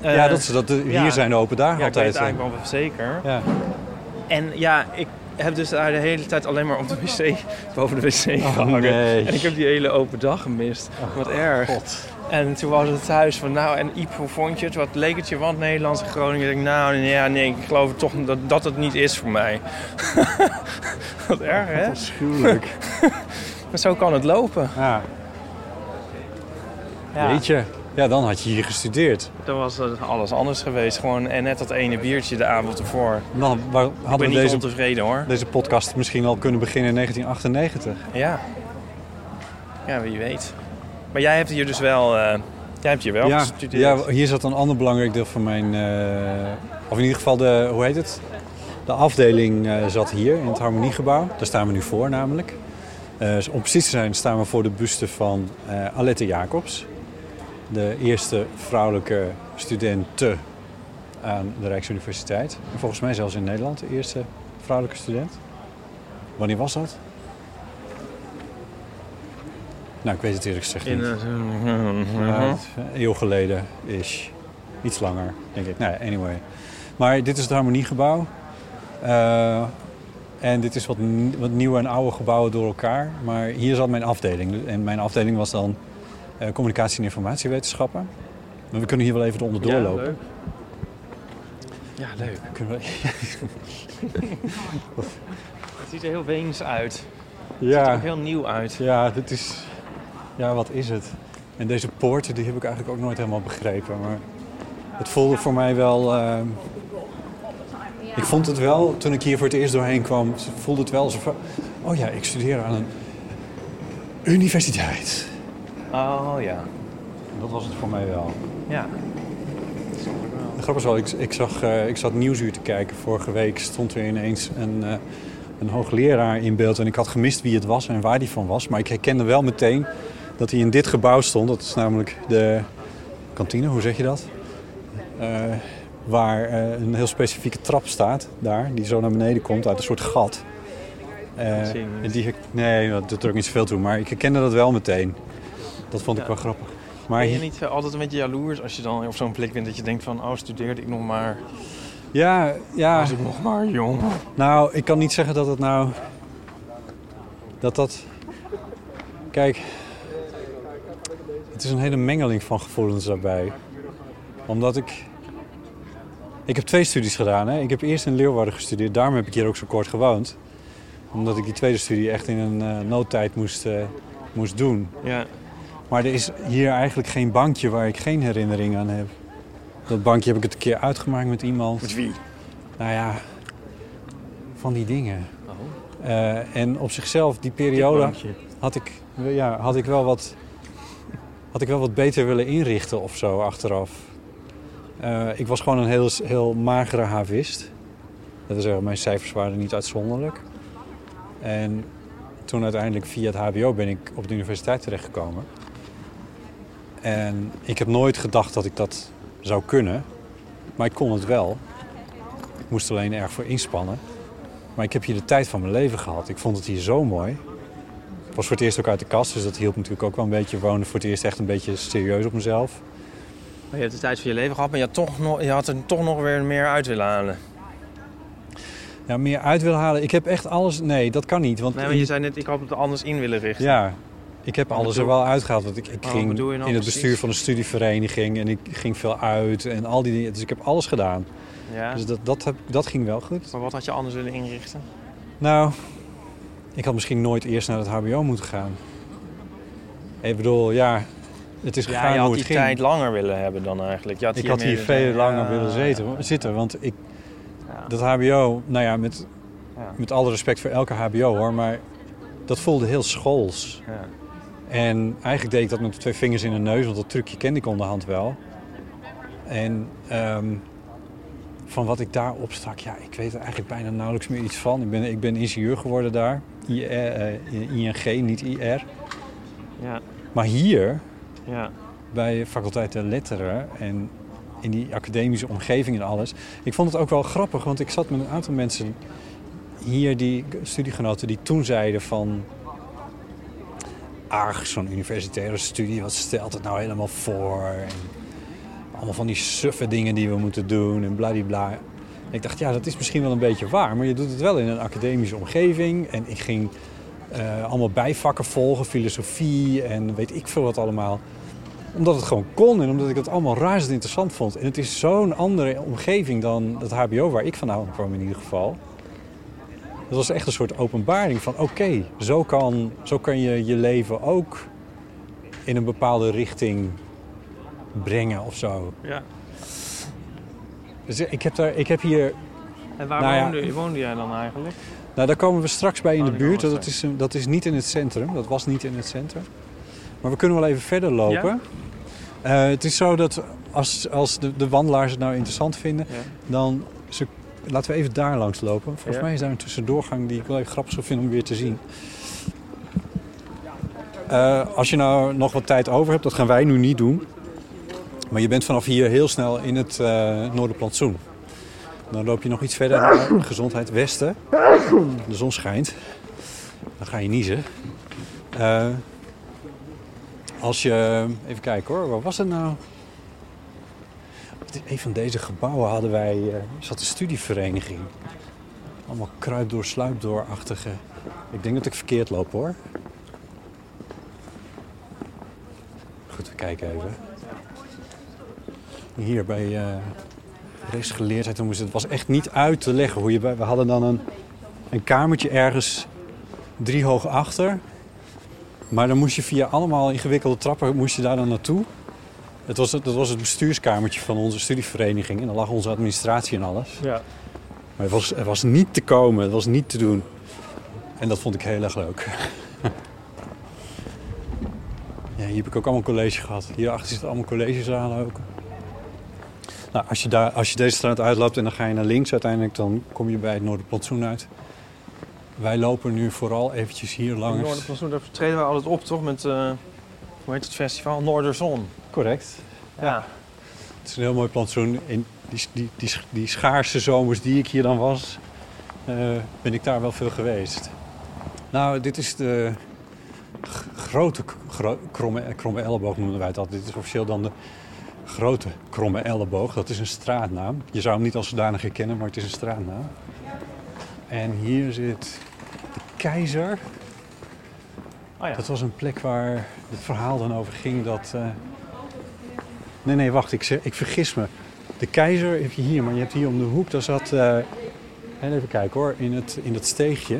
Eh, ja, dat, is- dat, hier ja. zijn de open dagen ja, ik weet altijd. het eigenlijk wel zeker. Ja. En ja, ik heb dus daar de hele tijd alleen maar op de wc, boven de wc gehangen. Oh, nee. Oh, En ik heb die hele open dag gemist. Wat erg. En toen was het thuis van, nou, en Iep, hoe vond je het? Wat leek het je? Want Nederlands en Groningen. Ik denk, nou, ja, nee, ik geloof toch dat, dat het niet is voor mij. Wat erg, hè? Afschuwelijk. Maar zo kan het lopen. ja. Ja, Weet je. Ja, dan had je hier gestudeerd. dan was het alles anders geweest. Gewoon en net dat ene biertje de avond ervoor. Dan wa- Ik hadden ben we niet deze, ontevreden, hoor. deze podcast misschien al kunnen beginnen in 1998. Ja. Ja, wie weet. Maar jij hebt hier dus wel, eh, jij hebt hier wel ja, gestudeerd. ja, hier zat een ander belangrijk deel van mijn... eh, of in ieder geval de, hoe heet het? De afdeling eh, zat hier in het Harmoniegebouw. Daar staan we nu voor namelijk. Om precies te zijn staan we voor de buste van Alette Jacobs. De eerste vrouwelijke studente aan de Rijksuniversiteit. En volgens mij zelfs in Nederland de eerste vrouwelijke student. Wanneer was dat? Nou, ik weet het eerlijk gezegd niet. eh, Ja, het is een eeuw geleden is. Iets langer, denk ik. Nou, ja, anyway. Maar dit is het Harmoniegebouw. Eh, en dit is wat, wat nieuwe en oude gebouwen door elkaar. Maar hier zat mijn afdeling. En mijn afdeling was dan eh, communicatie- en informatiewetenschappen. Maar we kunnen hier wel even onderdoor ja, lopen. leuk. Ja, leuk. Kunnen we... Het ziet er heel Weens uit. Het ziet er Ja, ook heel nieuw uit. ja, dit is... Ja, wat is het? En deze poorten, die heb ik eigenlijk ook nooit helemaal begrepen. Maar het voelde voor mij wel... eh, Ik vond het wel, toen ik hier voor het eerst doorheen kwam, voelde het wel alsof... Oh ja, ik studeer aan een universiteit. Oh ja. Dat was het voor mij wel. Ja. De grap is wel, ik, ik, zag, eh, ik zat Nieuwsuur te kijken. Vorige week stond er ineens een, eh, een hoogleraar in beeld. En ik had gemist wie het was en waar die van was. Maar ik herkende wel meteen dat hij in dit gebouw stond. Dat is namelijk de kantine, hoe zeg je dat? Eh, waar eh, een heel specifieke trap staat, daar. Die zo naar beneden komt uit een soort gat. Eh, zie ik niet. en die, nee, dat doet er ook niet zoveel toe. Maar ik herkende dat wel meteen. Dat vond ik Ja. wel grappig. Maar Ben je niet eh, altijd een beetje jaloers als je dan op zo'n plek bent dat je denkt van... Oh, studeerde ik nog maar... ja, ja. Was ik nog maar jong? Nou, ik kan niet zeggen dat het nou. Dat dat. Kijk. Het is een hele mengeling van gevoelens daarbij. Omdat ik. Ik heb twee studies gedaan. Hè. Ik heb eerst in Leeuwarden gestudeerd. Daarom heb ik hier ook zo kort gewoond. Omdat ik die tweede studie echt in een eh, noodtijd moest, eh, moest doen. Ja. Maar er is hier eigenlijk geen bankje waar ik geen herinnering aan heb. Dat bankje heb ik het een keer uitgemaakt met iemand. Met wie? Nou ja, van die dingen. Oh. Eh, en op zichzelf, die periode, had ik, ja, had, ik wel wat, had ik wel wat beter willen inrichten of zo achteraf. Eh, ik was gewoon een heel, heel magere havist. Dat wil zeggen, mijn cijfers waren niet uitzonderlijk. En toen uiteindelijk via het hbo ben ik op de universiteit terechtgekomen. En ik heb nooit gedacht dat ik dat zou kunnen. Maar ik kon het wel. Ik moest alleen erg voor inspannen. Maar ik heb hier de tijd van mijn leven gehad. Ik vond het hier zo mooi. Ik was voor het eerst ook uit de kast, dus dat hielp natuurlijk ook wel een beetje. Wonen voor het eerst echt een beetje serieus op mezelf. Maar je hebt de tijd van je leven gehad, maar je had, toch nog, je had er toch nog weer meer uit willen halen. Ja, meer uit willen halen. Ik heb echt alles... Nee, dat kan niet. Want Nee, maar je zei net, ik had het er anders in willen richten. Ja, ik heb alles er wel uitgehaald. Want ik, ging in het precies? bestuur van een studievereniging en ik ging veel uit en al die dingen. Dus ik heb alles gedaan. Ja. Dus dat, dat, heb, dat ging wel goed. Maar wat had je anders willen inrichten? Nou, ik had misschien nooit eerst naar het HBO moeten gaan. Ik bedoel, ja, het is Ja, gegaan je had die ging. tijd langer willen hebben dan eigenlijk. Je had ik had hier veel langer Ja, willen zitten, zitten want ik, ja. dat HBO, nou ja, met, Ja. met alle respect voor elke HBO hoor, maar dat voelde heel schools. En eigenlijk deed ik dat met de twee vingers in de neus, want dat trucje kende ik onderhand wel. En ehm, van wat ik daar opstak, ja, ik weet er eigenlijk bijna nauwelijks meer iets van. Ik ben, ik ben ingenieur geworden daar, I, eh, ING, niet IR. Ja. Maar hier, Ja. bij de faculteit der letteren en in die academische omgeving en alles. Ik vond het ook wel grappig, want ik zat met een aantal mensen hier, die studiegenoten, die toen zeiden van... Ach, zo'n universitaire studie, wat stelt het nou helemaal voor? Allemaal van die suffe dingen die we moeten doen en bladibla. Ik dacht, ja, dat is misschien wel een beetje waar, maar je doet het wel in een academische omgeving. En ik ging eh, allemaal bijvakken volgen, filosofie en weet ik veel wat allemaal. Omdat het gewoon kon en omdat ik het allemaal razend interessant vond. En het is zo'n andere omgeving dan het HBO waar ik vandaan kwam in ieder geval. Het was echt een soort openbaring van oké, zo, kan, zo kan je je leven ook in een bepaalde richting brengen of zo. ja. Dus ik heb, daar, ik heb hier En waar Nou ja. woonde, woonde jij dan eigenlijk? Nou, daar komen we straks bij in Oh, de buurt. Dat is, dat is niet in het centrum. Dat was niet in het centrum. Maar we kunnen wel even verder lopen. Eh, het is zo dat als, als de, de wandelaars het nou interessant vinden, Ja. dan ze, laten we even daar langs lopen. Volgens Ja. mij is daar een tussendoorgang die ik wel even grappig zou vinden om weer te zien. Eh, als je nou nog wat tijd over hebt, dat gaan wij nu niet doen. Maar je bent vanaf hier heel snel in het eh Noorderplantsoen. Dan loop je nog iets verder naar Gezondheid Westen. De zon schijnt. Dan ga je niezen. Eh, als je... Even kijken hoor, waar was het nou? Een van deze gebouwen hadden wij... eh zat een studievereniging. Allemaal kruip door, sluip door-achtige. Ik denk dat ik verkeerd loop hoor. Goed, we kijken even. Hier bij eh rechtsgeleerdheid. Het was echt niet uit te leggen hoe je... bij- We hadden dan een, een kamertje ergens drie hoog achter. Maar dan moest je via allemaal ingewikkelde trappen moest je daar dan naartoe. Het was, het- dat was het bestuurskamertje van onze studievereniging. En daar lag onze administratie en alles. Ja. Maar het was, het was niet te komen, het was niet te doen. En dat vond ik heel erg leuk. ja, hier heb ik ook allemaal college gehad. Hierachter zitten allemaal collegezalen ook. Nou, als je, daar, als je deze straat uitloopt en dan ga je naar links uiteindelijk, dan kom je bij het Noorderplantsoen uit. Wij lopen nu vooral eventjes hier langs. Noorderplantsoen, daar treden we altijd op, toch? Met, eh, hoe heet het festival? Noorderzon. Correct. Ja. Het is een heel mooi plantsoen. In die, die, die, die schaarse zomers die ik hier dan was, eh, ben ik daar wel veel geweest. Nou, dit is de grote gro- kromme, kromme elleboog noemen wij het altijd. Dit is officieel dan de grote kromme elleboog. Dat is een straatnaam. Je zou hem niet als zodanig herkennen, maar het is een straatnaam. En hier zit de keizer. Oh ja. Dat was een plek waar het verhaal dan over ging dat... eh, Nee, nee, wacht, ik, ik vergis me. De keizer heb je hier, maar je hebt hier om de hoek, daar zat... eh, Even kijken hoor, in, het, in dat steegje.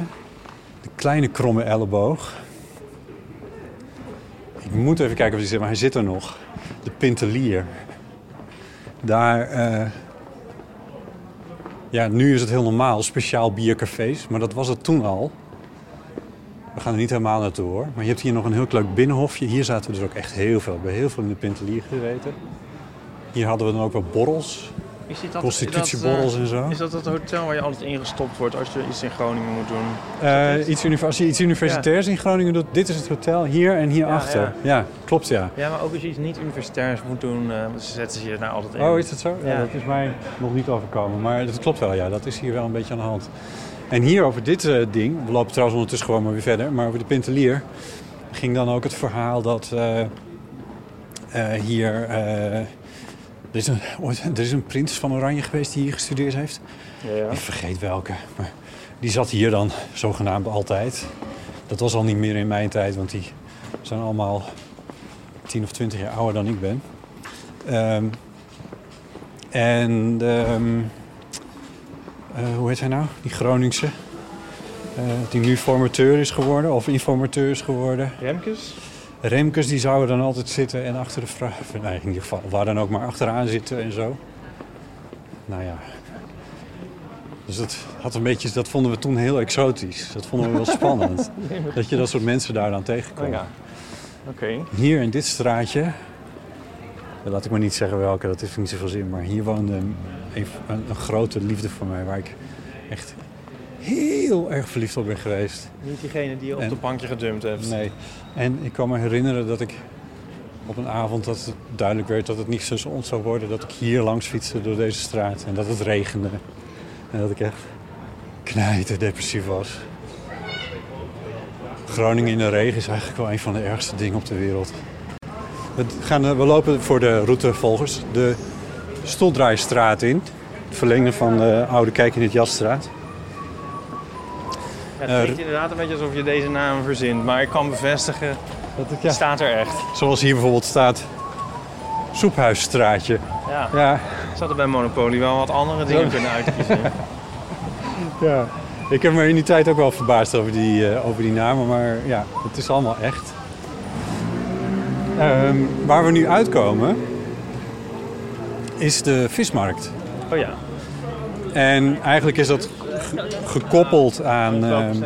De kleine kromme elleboog. Ik moet even kijken of hij zit, maar hij zit er nog. De Pintelier. Daar... eh, Ja, nu is het heel normaal, speciaal biercafés. Maar dat was het toen al. We gaan er niet helemaal naartoe hoor. Maar je hebt hier nog een heel leuk binnenhofje. Hier zaten we dus ook echt heel veel. We hebben heel veel in de Pintelier gezeten. Hier hadden we dan ook wel borrels. Is dit dat, Prostitutieborrels en zo. Is dat het hotel waar je altijd inggestopt wordt als je iets in Groningen moet doen? Eh, iets als je iets universitairs in Groningen doet, dit is het hotel hier en hierachter. Ja, Ja, klopt ja. Ja, maar ook als je iets niet universitairs moet doen, eh, ze zetten ze je daar altijd in. Oh, is dat zo? Ja, Ja. dat is mij nog niet overkomen. Maar dat klopt wel, ja. Dat is hier wel een beetje aan de hand. En hier over dit eh, ding, we lopen trouwens ondertussen gewoon maar weer verder, maar over de Pintelier ging dan ook het verhaal dat eh, eh, hier. er, is een, er is een prins van Oranje geweest die hier gestudeerd heeft. Ja, ja. Ik vergeet welke. Maar die zat hier dan zogenaamd altijd. Dat was al niet meer in mijn tijd, want die zijn allemaal 10 of 20 jaar ouder dan ik ben. Ehm, en ehm, eh, hoe heet hij nou? Die Groningse. eh, die nu formateur is geworden, of informateur is geworden. Remkes? Remkes die zouden dan altijd zitten en achter de vraag... Nee, in ieder geval, waar dan ook maar achteraan zitten en zo. Nou ja. Dus dat, had een beetje, dat vonden we toen heel exotisch. Dat vonden we wel spannend. dat je dat soort mensen daar dan tegenkwam. Oh ja. Oké. Hier in dit straatje... Laat ik maar niet zeggen welke, dat heeft niet zoveel zin. Maar hier woonde een, een, een grote liefde voor mij... waar ik echt heel erg verliefd op ben geweest. Niet diegene die je op En- de bankje gedumpt hebt. Nee. En ik kan me herinneren dat ik op een avond dat het duidelijk werd dat het niet zo zon zou worden, dat ik hier langs fietste door deze straat en dat het regende. En dat ik echt knijter depressief was. Groningen in de regen is eigenlijk wel een van de ergste dingen op de wereld. We, gaan, eh, we lopen voor de routevolgers de Stoldraaistraat in. Het verlengde van de oude Kijk in het Jasstraat. Ja, het klinkt inderdaad een beetje alsof je deze naam verzint. Maar ik kan bevestigen, Dat het, het staat er echt. Zoals hier bijvoorbeeld staat Soephuisstraatje. Ja. Ja, Ik zou er bij Monopoly wel wat andere dingen kunnen uitkiezen. ja. Ik heb me in die tijd ook wel verbaasd over die, eh, over die namen, maar ja, het is allemaal echt. Ehm, waar we nu uitkomen is de vismarkt. Oh ja. En eigenlijk is dat ge- gekoppeld aan... ehm,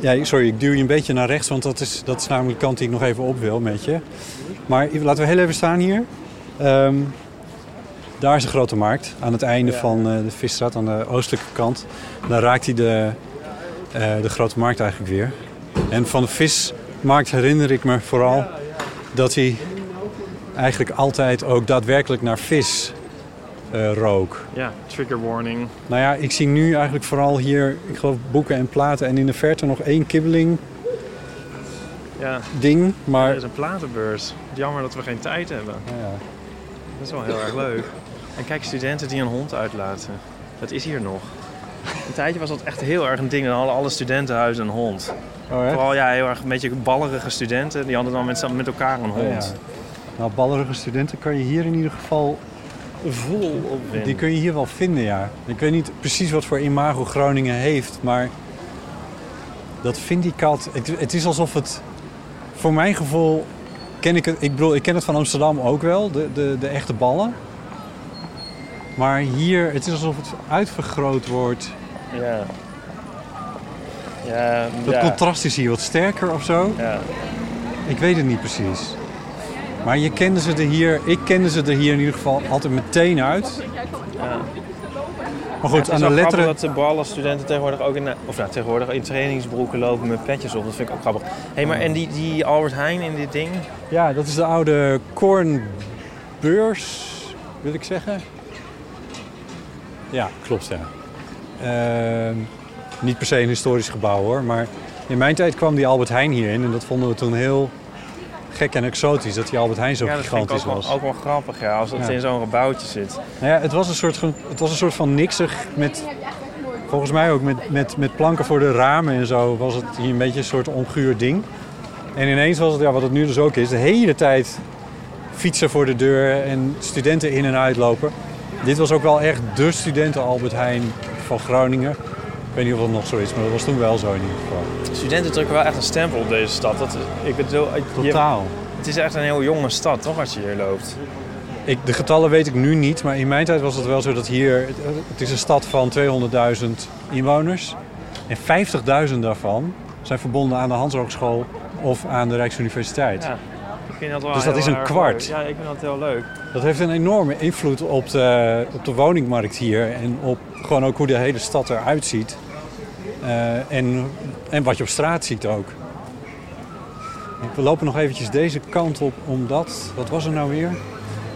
ja, sorry, ik duw je een beetje naar rechts, want dat is, dat is namelijk de kant die ik nog even op wil met je. Maar laten we heel even staan hier. Ehm, daar is de grote markt, aan het einde van eh, de visstraat, aan de oostelijke kant. Dan raakt hij de, eh, de grote markt eigenlijk weer. En van de vismarkt herinner ik me vooral dat hij eigenlijk altijd ook daadwerkelijk naar vis eh, rook. Ja, trigger warning. Nou ja, ik zie nu eigenlijk vooral hier, ik geloof boeken en platen en in de verte nog één kibbeling Ja, ding. er Maar is een platenbeurs. Jammer dat we geen tijd hebben. nou ja, Dat is wel heel erg leuk. En kijk, studenten die een hond uitlaten. Dat is hier nog. Een tijdje was dat echt heel erg een ding. Dan hadden alle studentenhuizen een hond. Oh? Vooral ja, heel erg een beetje ballerige studenten. Die hadden dan met, met elkaar een ja. hond. Nou, ballerige studenten kan je hier in ieder geval, Vol op die kun je hier wel vinden, ja. Ik weet niet precies wat voor imago Groningen heeft, maar dat Vindicat, het, het is alsof het, voor mijn gevoel, ken ik het, ik bedoel, ik ken het van Amsterdam ook wel, de, de, de echte ballen. Maar hier, het is alsof het uitvergroot wordt. Ja. Ja, Het ja. contrast is hier wat sterker of zo. ja. Ik weet het niet precies. Maar je kende ze er hier, ik kende ze er hier in ieder geval altijd meteen uit. Ja. Maar goed, aan is de letteren. dat de ballenstudenten tegenwoordig ook in, de- of nou, tegenwoordig in trainingsbroeken lopen met petjes op. Dat vind ik ook grappig. Hé, hey, maar en die, die Albert Heijn in dit ding? Ja, dat is de oude Kornbeurs, wil ik zeggen. Ja, klopt ja. Ehm, niet per se een historisch gebouw hoor, maar in mijn tijd kwam die Albert Heijn hierin en dat vonden we toen heel gek en exotisch dat die Albert Heijn zo ja, gigantisch ook wel, was. ook wel grappig, ja, als dat Ja. in zo'n gebouwtje zit. Nou ja, het was een soort, van- het was een soort van niksig met, volgens mij ook met, met, met planken voor de ramen en zo, was het hier een beetje een soort onguur ding. En ineens was het, ja, wat het nu dus ook is, de hele tijd fietsen voor de deur en studenten in en uitlopen. Dit was ook wel echt de studenten Albert Heijn van Groningen. Ik weet niet of dat nog zo is, maar dat was toen wel zo in ieder geval. Studenten drukken wel echt een stempel op deze stad. Dat, ik bedoel, je- Totaal. het is echt een heel jonge stad, toch, als je hier loopt? Ik, de getallen weet ik nu niet, maar in mijn tijd was het wel zo dat hier... Het, het is een stad van 200.000 inwoners. En 50.000 daarvan zijn verbonden aan de Hans Hogeschool of aan de Rijksuniversiteit. Ja. Ik vind dat wel Dus dat is een kwart. leuk. Ja, ik vind dat heel leuk. Dat heeft een enorme invloed op de, op de woningmarkt hier. En op gewoon ook hoe de hele stad eruit ziet. Eh, en, en wat je op straat ziet ook. We lopen nog eventjes deze kant op, omdat... Wat was er nou weer?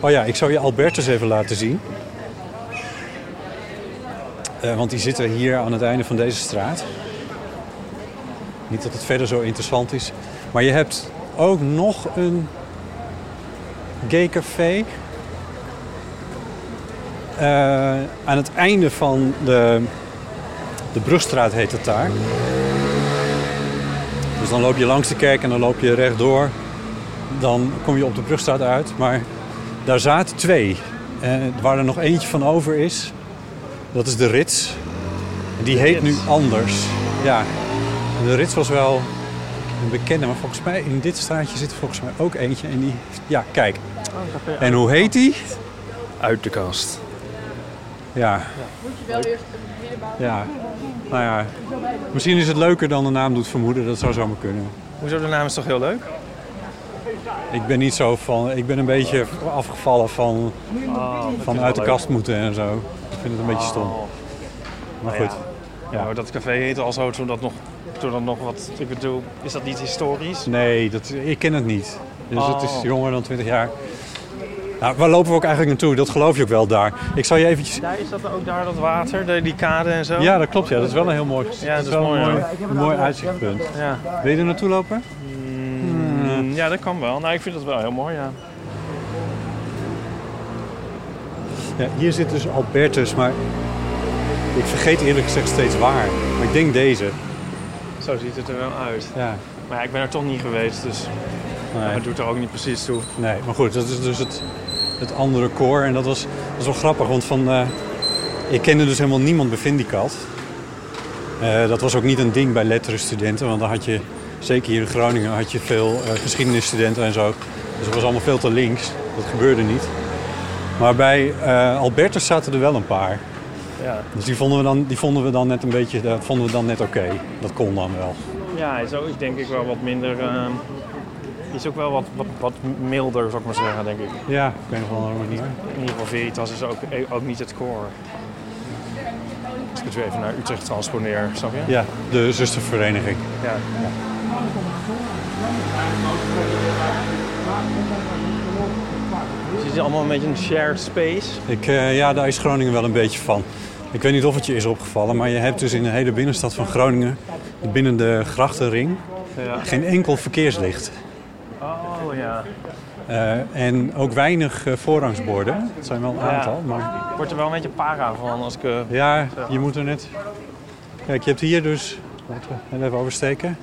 Oh ja, ik zou je Albertus even laten zien. Eh, want die zitten hier aan het einde van deze straat. Niet dat het verder zo interessant is. Maar je hebt ook nog een gay café. Eh, aan het einde van de, de Brugstraat heet het daar. Dus dan loop je langs de kerk en dan loop je rechtdoor. Dan kom je op de Brugstraat uit. Maar daar zaten twee. Eh, waar er nog eentje van over is, dat is de Rits. Die heet nu anders. Ja, en de Rits was wel een bekende, maar volgens mij in dit straatje zit er volgens mij ook eentje. En die, ja, kijk. En hoe heet die? Uit de kast. Ja. Ja, nou ja. Misschien is het leuker dan de naam doet vermoeden. Dat zou zomaar kunnen. Hoezo, de naam is toch heel leuk? Ik ben niet zo van... Ik ben een beetje afgevallen van, Oh, van uit de kast moeten en zo. Ik vind het een beetje stom. Maar Nou goed. Ja, maar dat café heette al zo toen dat nog, toen dat nog wat... Ik bedoel, is dat niet historisch? Nee, dat, ik ken het niet. Dus het is Oh. jonger dan 20 jaar. Nou, waar lopen we ook eigenlijk naartoe? Dat geloof je ook wel daar. Ik zal je eventjes... Ja, is dat ook daar dat water, de, die kade en zo? Ja, dat klopt. Ja. Dat is wel een heel mooi, Ja, dat is wel mooi, een hoor. mooi, een mooi uitzichtpunt. Ja. Wil je er naartoe lopen? Mm, ja, dat kan wel. Nou, ik vind dat wel heel mooi, ja. Ja, hier zit dus Albertus, maar ik vergeet eerlijk gezegd steeds waar. Maar ik denk deze. Zo ziet het er wel uit. Ja, Maar ja, ik ben er toch niet geweest, dus nee, het doet er ook niet precies toe. nee. maar goed, dat is dus het, het andere koor. En dat was, dat was wel grappig, want van, eh, ik kende dus helemaal niemand bij Vindicat. Eh, dat was ook niet een ding bij letterenstudenten, want dan had je, zeker hier in Groningen, had je veel eh, geschiedenisstudenten en zo. Dus het was allemaal veel te links. Dat gebeurde niet. Maar bij Albertus zaten er wel een paar. Ja, Dus die vonden we dan, die vonden we dan net een beetje, dat vonden we dan net oké. Dat kon dan wel. ja hij is ook denk ik wel wat minder... ehm, is ook wel wat, wat, wat milder, zou ik maar zeggen, denk ik. Ja, op een of andere manier. In ieder geval Veritas is ook, eh, ook niet het koor. Als ik het weer even naar Utrecht transponeer, snap je? Ja, de zustervereniging. Ja. Het is allemaal een beetje een shared space. Ik, eh, ja, daar is Groningen wel een beetje van. Ik weet niet of het je is opgevallen, maar je hebt dus in de hele binnenstad van Groningen, binnen de grachtenring, Ja. geen enkel verkeerslicht. Oh ja. Eh, en ook weinig eh, voorrangsborden. Het zijn wel een aantal, maar Ik word er wel een beetje para van als ik... eh, ja, je moet er net... Kijk, je hebt hier dus, laten we even oversteken,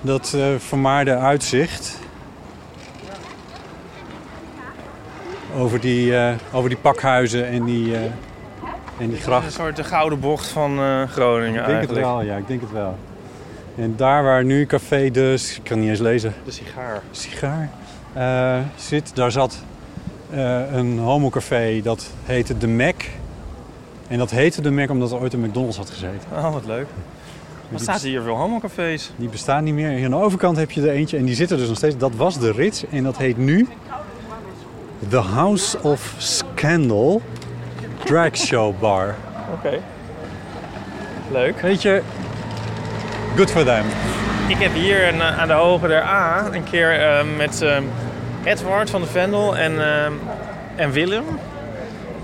dat vermaarde uitzicht over die, over die pakhuizen en die, en die een gracht. soort de gouden bocht van eh, Groningen Ik denk het wel, ja, ik denk het wel. En daar waar nu Café dus, ik kan niet eens lezen, De sigaar. sigaar eh, zit, daar zat eh, een homocafé dat heette De Mac. En dat heette De Mac omdat er ooit een McDonald's had gezeten. Oh, wat leuk. Wat staat hier veel homocafés? Die bestaan niet meer. Hier aan de overkant heb je er eentje en die zit er dus nog steeds. Dat was de Ritz en dat heet nu The House of Scandal Drag Show Bar. Oké. Leuk. Weet je, good for them. Ik heb hier een, eh, aan de Hoge der A een keer eh, met eh, Edward van de Vendel en, en Willem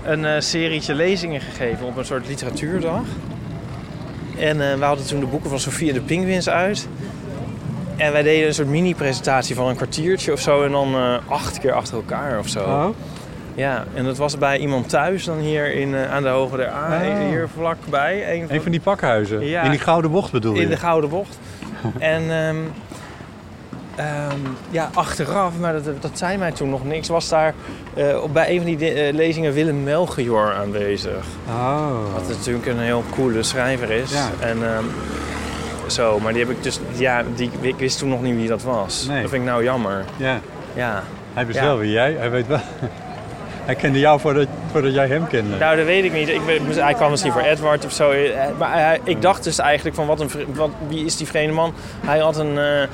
een serietje lezingen gegeven op een soort literatuurdag. En we hadden toen de boeken van Sofia de Pinguïns uit. En wij deden een soort mini-presentatie van een kwartiertje of zo. En dan acht keer achter elkaar of zo. Oh. Ja, en dat was bij iemand thuis dan hier in, eh, aan de Hoge der A. Oh. Hier vlakbij. Een Een van die pakhuizen. Ja. In die gouden bocht bedoel je? in de Gouden Bocht. en ehm, ehm, ja, achteraf, maar dat, dat zei mij toen nog niks, was daar op- bij een van die di- eh, lezingen Willem Melchior aanwezig. Oh. Wat natuurlijk een heel coole schrijver is. Ja. En ehm, zo, maar die heb ik dus, ja, die, ik wist toen nog niet wie dat was. Nee. Dat vind ik nou jammer. Ja, Ja. hij wist Ja. wel wie jij. Hij weet wel. Hij kende jou voordat, voordat jij hem kende. Nou, dat weet ik niet. Ik hij kwam misschien voor Edward of zo. Eh, Maar hij- ik dacht dus eigenlijk van wat een, wat, wie is die vreemde man? Hij had een, eh, eh,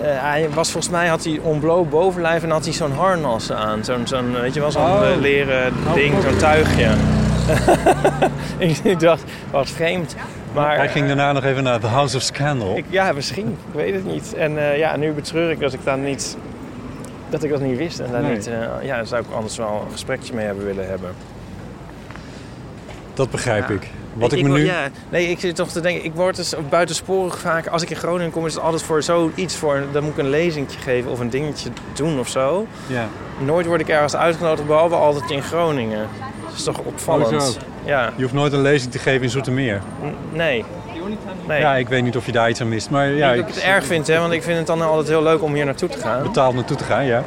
hij was volgens mij had hij ontbloot bovenlijf en had hij zo'n harnas aan, zo'n, zo'n weet je wel, zo'n Oh. leren ding, zo'n tuigje. ik, ik dacht, wat vreemd. Maar Hij ging daarna nog even naar The House of Scandal. ik, ja, misschien. Ik weet het niet. En ja, nu betreur ik dat ik daar niet, dat ik dat niet wist en daar Nee. niet, eh, ja, daar zou ik anders wel een gesprekje mee hebben willen hebben. Dat begrijp Ja. ik. Wat ik, me nu... Ja, nee, ik zit toch te denken, ik word dus buitensporig vaak... Als ik in Groningen kom, is het altijd voor zoiets voor... Dan moet ik een lezingje geven of een dingetje doen of zo. Ja. Nooit word ik ergens uitgenodigd, behalve altijd in Groningen. Dat is toch opvallend? Oh. Ja, Je hoeft nooit een lezing te geven in Zoetermeer. N- nee. Nee. Ja, ik weet niet of je daar iets aan mist. Maar ja, Niet dat ik het erg vind, hè, want ik vind het dan altijd heel leuk om hier naartoe te gaan. betaald naartoe te gaan, ja.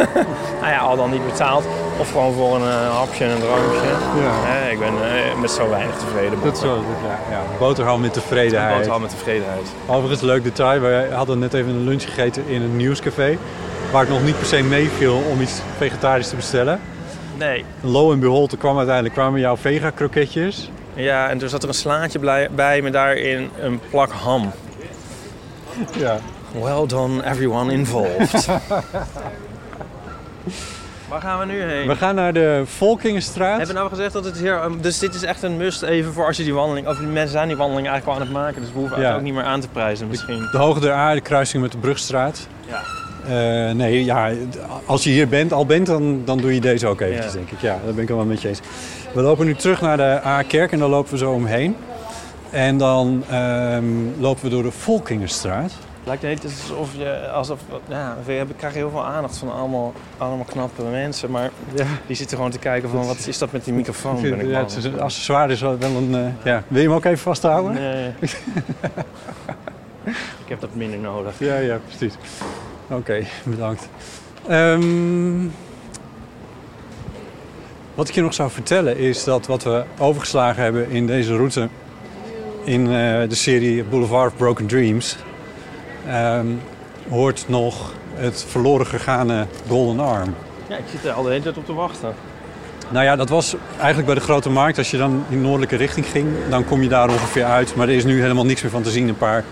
Nou ja, al dan niet betaald. Of gewoon voor een eh, hapje en een drankje. Ja. Ik ben eh, met zo weinig tevreden. Dat zo, dat- ja, ja. Boterham met tevredenheid. boterham met tevredenheid. Overigens, leuk detail. Wij hadden net even een lunch gegeten in een nieuwscafé. Waar ik nog niet per se meeviel om iets vegetarisch te bestellen. Nee. Lo en behold, er kwam uiteindelijk kwamen jouw vega-kroketjes. Ja, en toen zat er een slaatje bij met daarin een plak ham. Ja. Well done everyone involved. Waar gaan we nu heen? We gaan naar de Volkingenstraat. Hebben we nou gezegd dat het hier... um, Dus dit is echt een must even voor als je die wandeling... Of die mensen zijn die wandeling eigenlijk al aan het maken. Dus we hoeven Ja. het ook niet meer aan te prijzen misschien. De Hoge der Aarde, kruising met de Brugstraat. Ja. Eh, nee, ja, als je hier bent, al bent, dan, dan doe je deze ook eventjes, Ja. denk ik. Ja, daar ben ik wel met je eens. We lopen nu terug naar de A-kerk en daar lopen we zo omheen. En dan ehm, lopen we door de Volkingenstraat. Lijkt het alsof je... Alsof, ja, we hebben- krijgen heel veel aandacht van allemaal, allemaal knappe mensen. Maar Ja. die zitten gewoon te kijken van... Wat is dat met die microfoon? Ben ik ja, het is een accessoire is wel wel een... eh, ja. Wil je hem ook even vasthouden? Nee. ik heb dat minder nodig. Ja, ja, precies. Oké, bedankt. Ehm, wat ik je nog zou vertellen is dat wat we overgeslagen hebben in deze route... in eh, de serie Boulevard of Broken Dreams... ehm, hoort nog het verloren gegane Golden Arm. Ja, ik zit er al de hele tijd op te wachten. Nou ja, dat was eigenlijk bij de Grote Markt. Als je dan in noordelijke richting ging, dan kom je daar ongeveer uit. Maar er is nu helemaal niks meer van te zien. Een paar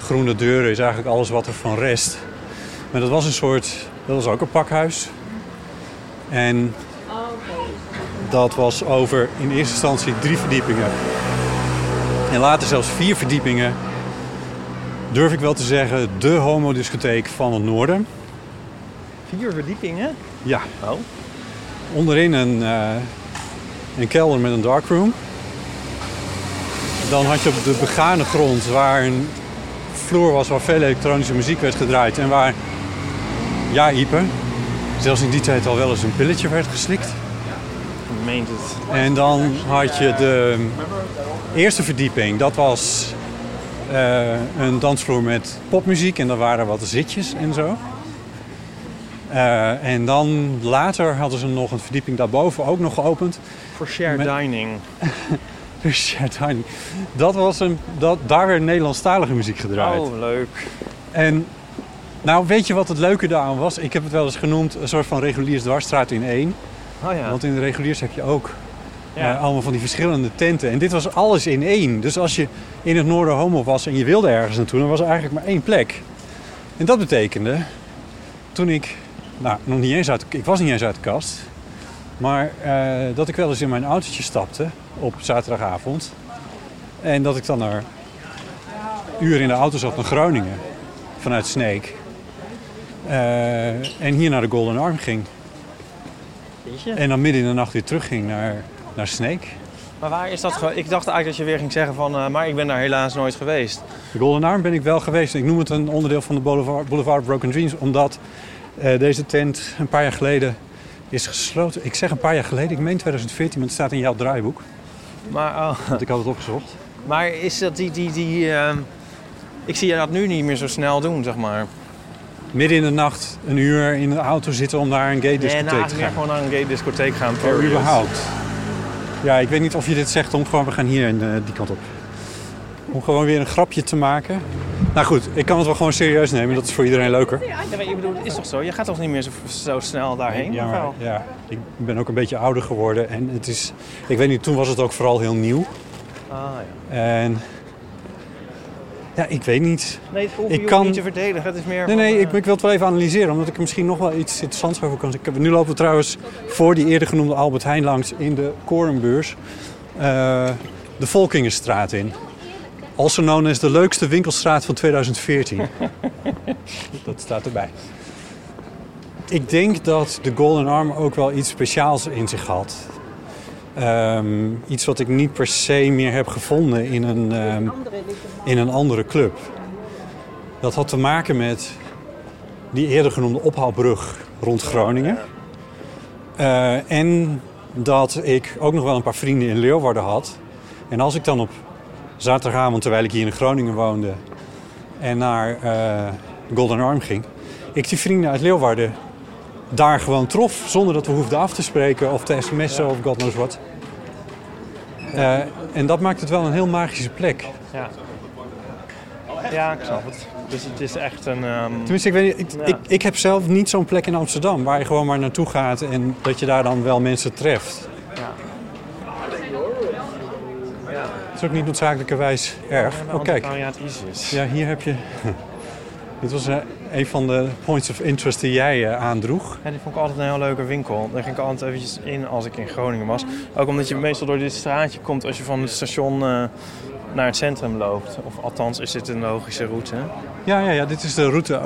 groene deuren is eigenlijk alles wat er van rest. Maar dat was een soort, dat was ook een pakhuis. En dat was over in eerste instantie drie verdiepingen. En later zelfs vier verdiepingen. Durf ik wel te zeggen, de homodiscotheek van het noorden. Vier verdiepingen? Ja, Oh. Onderin een, eh, een kelder met een darkroom. Dan had je op de begane grond waar een vloer was waar veel elektronische muziek werd gedraaid. En waar, ja Ipe, zelfs in die tijd al wel eens een pilletje werd geslikt. Meent het. En dan had je de eerste verdieping. Dat was eh, een dansvloer met popmuziek en daar waren wat zitjes en zo. Eh, en dan later hadden ze nog een verdieping daarboven ook nog geopend. Voor shared Met- dining. Dus ja, daar- dat was een, dat, daar werd Nederlandstalige muziek gedraaid. Oh, leuk. En nou, weet je wat het leuke daaraan was? Ik heb het wel eens genoemd een soort van reguliers dwarsstraat in één. Oh ja. Want in de reguliers heb je ook ja. eh, allemaal van die verschillende tenten. En dit was alles in één. Dus als je in het noorden homo was en je wilde ergens naartoe, dan was er eigenlijk maar één plek. En dat betekende, toen ik, nou, nog niet eens uit, ik was niet eens uit de kast, maar eh, dat ik wel eens in mijn autootje stapte op zaterdagavond. En dat ik dan er uren in de auto zat naar Groningen, vanuit Sneek. Eh, en hier naar de Golden Arm ging. En dan midden in de nacht weer terugging naar, naar Sneek. Maar waar is dat Ik dacht eigenlijk dat je weer ging zeggen van... eh, maar ik ben daar helaas nooit geweest. De Golden Arm ben ik wel geweest. Ik noem het een onderdeel van de Boulevard, Boulevard Broken Dreams, omdat eh, deze tent een paar jaar geleden is gesloten. Ik zeg een paar jaar geleden, ik meen 2014, maar het staat in jouw draaiboek. Maar, oh, Want ik had het opgezocht. maar is dat die... die, die ehm, ik zie je dat nu niet meer zo snel doen, zeg maar. Midden in de nacht een uur in de auto zitten om naar een gay Nee, discotheek nou, te meer gaan. gewoon naar een gay discotheek gaan. Period. überhaupt. Ja, ik weet niet of je dit zegt om gewoon, we gaan hier en eh, die kant op. Om gewoon weer een grapje te maken. Nou goed, ik kan het wel gewoon serieus nemen. Dat is voor iedereen leuker. Ja, maar ik bedoel, het is toch zo? Je gaat toch niet meer zo, zo snel daarheen? Ja, maar, ja, ik ben ook een beetje ouder geworden. En het is, ik weet niet, toen was het ook vooral heel nieuw. Ah, ja. En ja, ik weet niet. Nee, het hoeft Ik kan- niet te verdedigen. Het is meer Nee, van, nee, eh, ik, ik wil het wel even analyseren, omdat ik er misschien nog wel iets interessants over kan zeggen. Nu lopen we trouwens voor die eerder genoemde Albert Heijn langs in de Korenbeurs eh, de Volkingenstraat in. Also known as de leukste winkelstraat van 2014. dat staat erbij. Ik denk dat de Golden Arm ook wel iets speciaals in zich had. Ehm, iets wat ik niet per se meer heb gevonden in een, ehm, in een andere club. Dat had te maken met die eerder genoemde ophaalbrug rond Groningen. Eh, en dat ik ook nog wel een paar vrienden in Leeuwarden had. En als ik dan op zaterdagavond, terwijl ik hier in Groningen woonde... en naar eh, Golden Arm ging... ik die vrienden uit Leeuwarden daar gewoon trof... zonder dat we hoefden af te spreken of te sms'en of god knows wat. Eh, en dat maakt het wel een heel magische plek. Ja. Ja, ik snap het. Dus het is echt een... ehm, Tenminste, ik, weet niet, ik, Ja. ik, ik heb zelf niet zo'n plek in Amsterdam... waar je gewoon maar naartoe gaat en dat je daar dan wel mensen treft. Ja. Het is ook niet noodzakelijkerwijs erg. Oh, kijk. Ja, hier heb je... Dit was eh, een van de points of interest die jij eh, aandroeg. Ja, die vond ik altijd een heel leuke winkel. Daar ging ik altijd eventjes in als ik in Groningen was. Ook omdat je meestal door dit straatje komt als je van het station eh, naar het centrum loopt. Of althans is dit een logische route. Ja, ja, ja dit is de route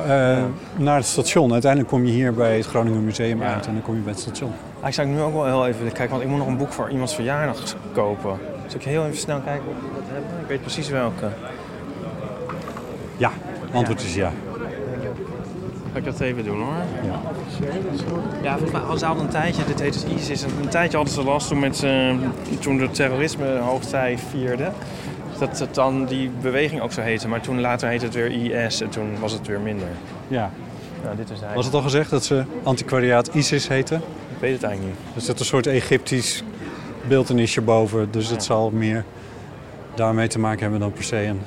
naar het station. Uiteindelijk kom je hier bij het Groningen Museum Ja. uit en dan kom je bij het station. Ah, ik zou nu ook wel heel even kijken, want ik moet nog een boek voor iemands verjaardag kopen. Dus ik heel even snel kijken of we dat hebben. Ik weet precies welke. Ja, antwoord is ja. Ga ik dat even doen hoor. Ja. Ja, volgens mij hadden ze al een tijdje, dit heet dus ISIS, een, een tijdje hadden ze last toen, met, eh, toen de terrorisme hoogtij vierde. Dat het dan die beweging ook zo heette, maar toen later heette het weer IS en toen was het weer minder. ja. Nou, dit is hij. Was het al gezegd dat ze antiquariaat ISIS heten? Ik weet het eigenlijk niet. Er zit een soort Egyptisch beeldenisje boven. Dus het zal meer daarmee te maken hebben dan per se een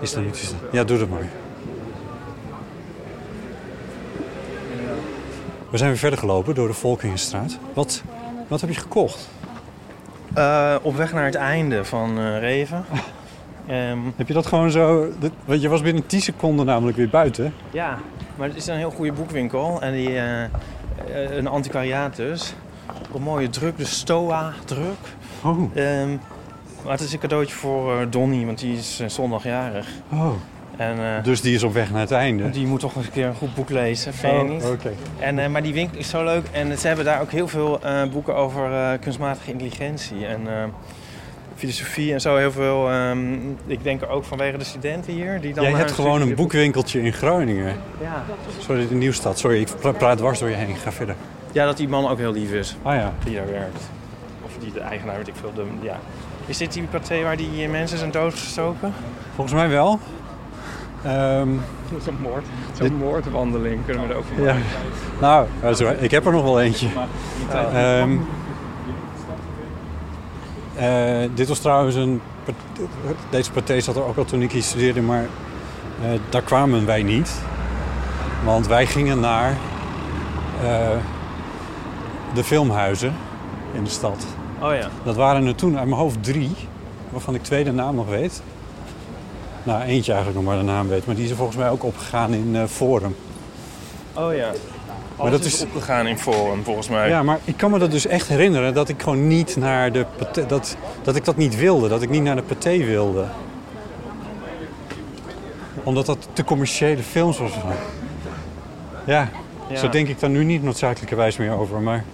islamitische... Ja, doe dat maar. We zijn weer verder gelopen door de Volkingenstraat. Wat, wat heb je gekocht? Eh, op weg naar het einde van eh, Reven. Ehm, Heb je dat gewoon zo... dit- Want je was binnen 10 seconden namelijk weer buiten. ja, maar het is een heel goede boekwinkel. En die, eh, een antiquariaat dus. Een mooie druk, de Stoa druk. Oh, Ehm, maar het is een cadeautje voor Donnie, want die is zondagjarig. oh. En eh, Dus die is op weg naar het einde. die moet toch eens een keer een goed boek lezen, vind je Oh, niet? En, eh, maar die winkel is zo leuk. En ze hebben daar ook heel veel eh, boeken over kunstmatige intelligentie en filosofie en zo. Heel veel. ehm, ik denk ook vanwege de studenten hier. Die dan Jij hebt gewoon een boekwinkeltje in Groningen. Ja. Sorry, de Nieuwstad. Sorry, ik pra- praat dwars door je heen. Ga verder. ja, dat die man ook heel lief is Ah ja. die daar werkt. Of die de eigenaar, weet ik veel. De, ja. Is dit die paté waar die mensen zijn doodgestoken? Volgens mij wel. Ehm, Zo'n moord. Zo'n moordwandeling kunnen we er ook van ja. Nou, eh, ik heb er nog wel eentje. Ehm, eh, dit was trouwens een... Deze partij zat er ook al toen ik hier studeerde, maar eh, daar kwamen wij niet. Want wij gingen naar de filmhuizen in de stad. Oh ja. Dat waren er toen uit mijn hoofd drie, waarvan ik twee de naam nog weet. Nou, eentje eigenlijk nog maar de naam weet, maar die is er volgens mij ook opgegaan in eh, Forum. Oh ja. Maar dat is- opgegaan in Forum, volgens mij. Ja, maar ik kan me dat dus echt herinneren dat ik gewoon niet naar de paté, dat, dat ik dat niet wilde, dat ik niet naar de paté wilde. Omdat dat te commerciële films was. Ja, Ja. zo denk ik daar nu niet noodzakelijkerwijs meer over, maar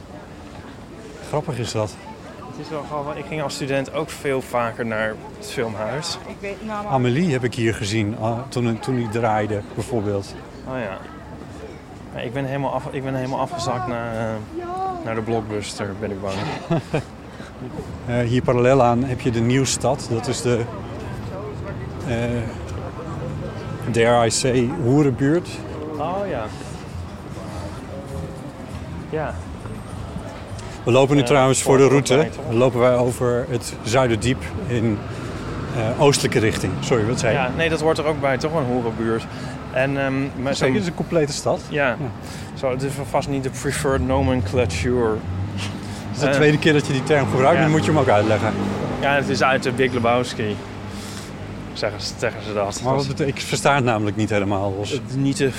grappig is dat. Het is wel grappig. Ik ging als student ook veel vaker naar het filmhuis. Amelie heb ik hier gezien ah, toen, toen die draaide, bijvoorbeeld. Oh ja. Ja, ik, ben helemaal af, ik ben helemaal afgezakt naar, eh, naar de blockbuster, ben ik bang. Eh, hier parallel aan heb je de Nieuwstad. Dat is de, eh dare I say, hoerenbuurt. Oh ja. Ja. We lopen nu Eh, trouwens voor de route. Dan lopen wij over het Zuiderdiep in eh, oostelijke richting. Sorry, wat zei je? ja. Nee, dat hoort er ook bij, toch een hoerenbuurt. En, ehm maar Zeker, het is een complete stad. Ja. Zo, het is vast niet de preferred nomenclature. Het is de Eh, tweede keer dat je die term gebruikt, ja. dan moet je hem ook uitleggen. Ja, het is uit de Big Lebowski. Zeggen, ze- zeggen ze dat. Maar wat betekent, ik versta het namelijk niet helemaal. Niet de,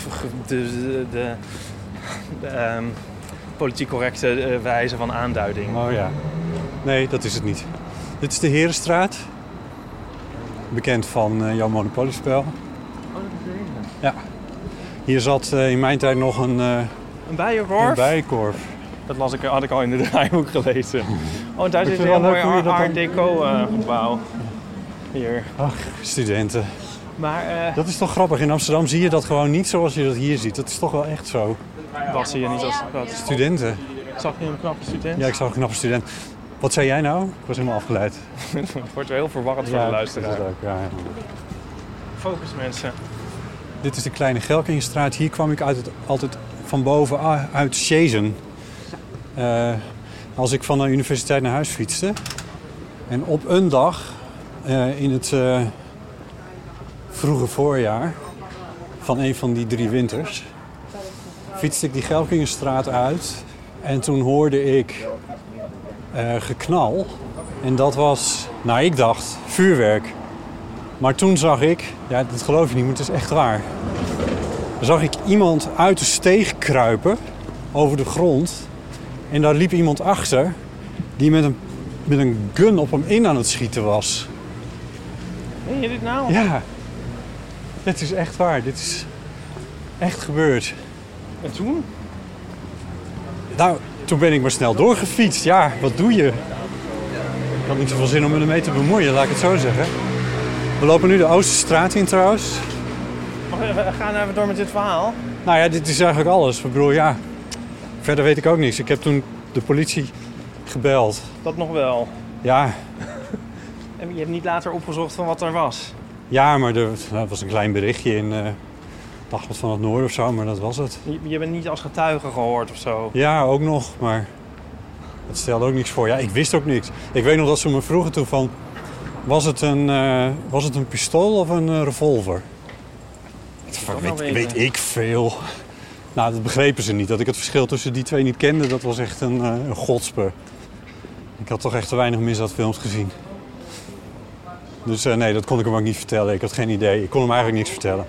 de, de, de, de, ehm, politiek correcte eh, wijze van aanduiding. Oh ja. Nee, dat is het niet. Dit is de Herenstraat. Bekend van eh, jouw Monopolyspel. Ja. Hier zat eh, in mijn tijd nog een, eh Een bijenkorf? een bijenkorf. Dat las ik, had ik al in de draaiboek gelezen. Oh, daar is vind een heel mooi Art dat Deco eh, gebouw. Hier. Ach, studenten. Maar eh, Dat is toch grappig. In Amsterdam zie je dat gewoon niet zoals je dat hier ziet. Dat is toch wel echt zo. Wat zie je niet als wat? Studenten. Zag je een knappe student? Ja, ik zag een knappe student. Wat zei jij nou? Ik was helemaal afgeleid. Het wordt wel heel verwarrend voor de dat luisteraar. ook, ja. Focus mensen. Dit is de kleine Gelkingenstraat. Hier kwam ik uit het, altijd van boven uit Sjezen. Eh, als ik van de universiteit naar huis fietste. En op een dag eh, in het eh, vroege voorjaar van een van die drie winters... fietste ik die Gelkingenstraat uit. En toen hoorde ik eh, geknal. En dat was, nou ik dacht, vuurwerk. Maar toen zag ik, ja dat geloof je niet, maar het is echt waar. Zag ik iemand uit de steeg kruipen over de grond. En daar liep iemand achter die met een, met een gun op hem in aan het schieten was. Meen je dit nou? Ja, dit is echt waar. Dit is echt gebeurd. En toen? Nou, toen ben ik maar snel doorgefietst. Ja, wat doe je? Ik had niet zoveel zin om me ermee te bemoeien, laat ik het zo zeggen. We lopen nu de Oosterstraat in trouwens. We gaan even door met dit verhaal? Nou ja, dit is eigenlijk alles. Ik bedoel, ja, verder weet ik ook niks. Ik heb toen de politie gebeld. Dat nog wel. Ja, En je hebt niet later opgezocht van wat er was. ja maar er dat was een klein berichtje in eh Dagblad van het Noorden of zo, maar dat was het. Je, je bent niet als getuige gehoord of zo. Ja, ook nog, maar het stelde ook niks voor. Ja, ik wist ook niks. Ik weet nog dat ze me vroegen toen van... Was het een, eh, was het een pistool of een eh, revolver? Weet, weet ik veel. Nou, dat begrepen ze niet. Dat ik het verschil tussen die twee niet kende, dat was echt een, een godspe. Ik had toch echt te weinig misdaadfilms gezien. Dus nee, dat kon ik hem ook niet vertellen. Ik had geen idee. Ik kon hem eigenlijk niks vertellen.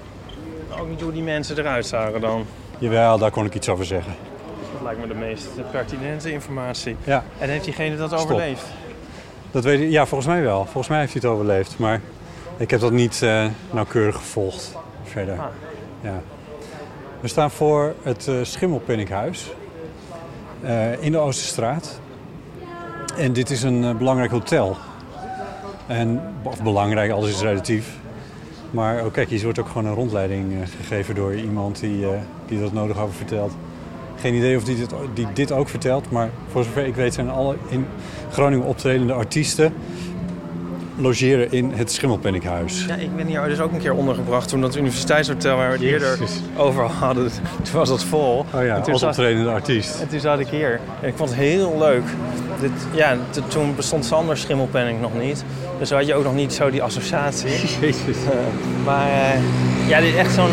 Ook niet hoe die mensen eruit zagen dan. Jawel, daar kon ik iets over zeggen. Dat lijkt me de meest pertinente informatie. Ja, En heeft diegene dat Stop. overleefd? dat weet ik. Ja, volgens mij wel. Volgens mij heeft hij het overleefd. Maar ik heb dat niet eh, nauwkeurig gevolgd verder. Ah. Ja. We staan voor het uh, in de Oosterstraat. En dit is een belangrijk hotel. En, of belangrijk, alles is relatief. Maar oh, kijk, hier wordt ook gewoon een rondleiding eh, gegeven door iemand die, eh, die dat nodig over vertelt. Geen idee of die dit, dit ook vertelt, maar voor zover ik weet zijn alle in Groningen optredende artiesten logeren in het Schimmelpenninkhuis. Ja, ik ben hier dus ook een keer ondergebracht toen dat universiteitshotel waar we het eerder over hadden. Toen was dat vol. Oh ja, als optredende artiest. En toen zat ik hier. En ik vond het heel leuk. Dit, ja, toen bestond Sander Schimmelpenning nog niet. Dus had je ook nog niet zo die associatie. Jezus. Maar eh, ja, dit is echt zo'n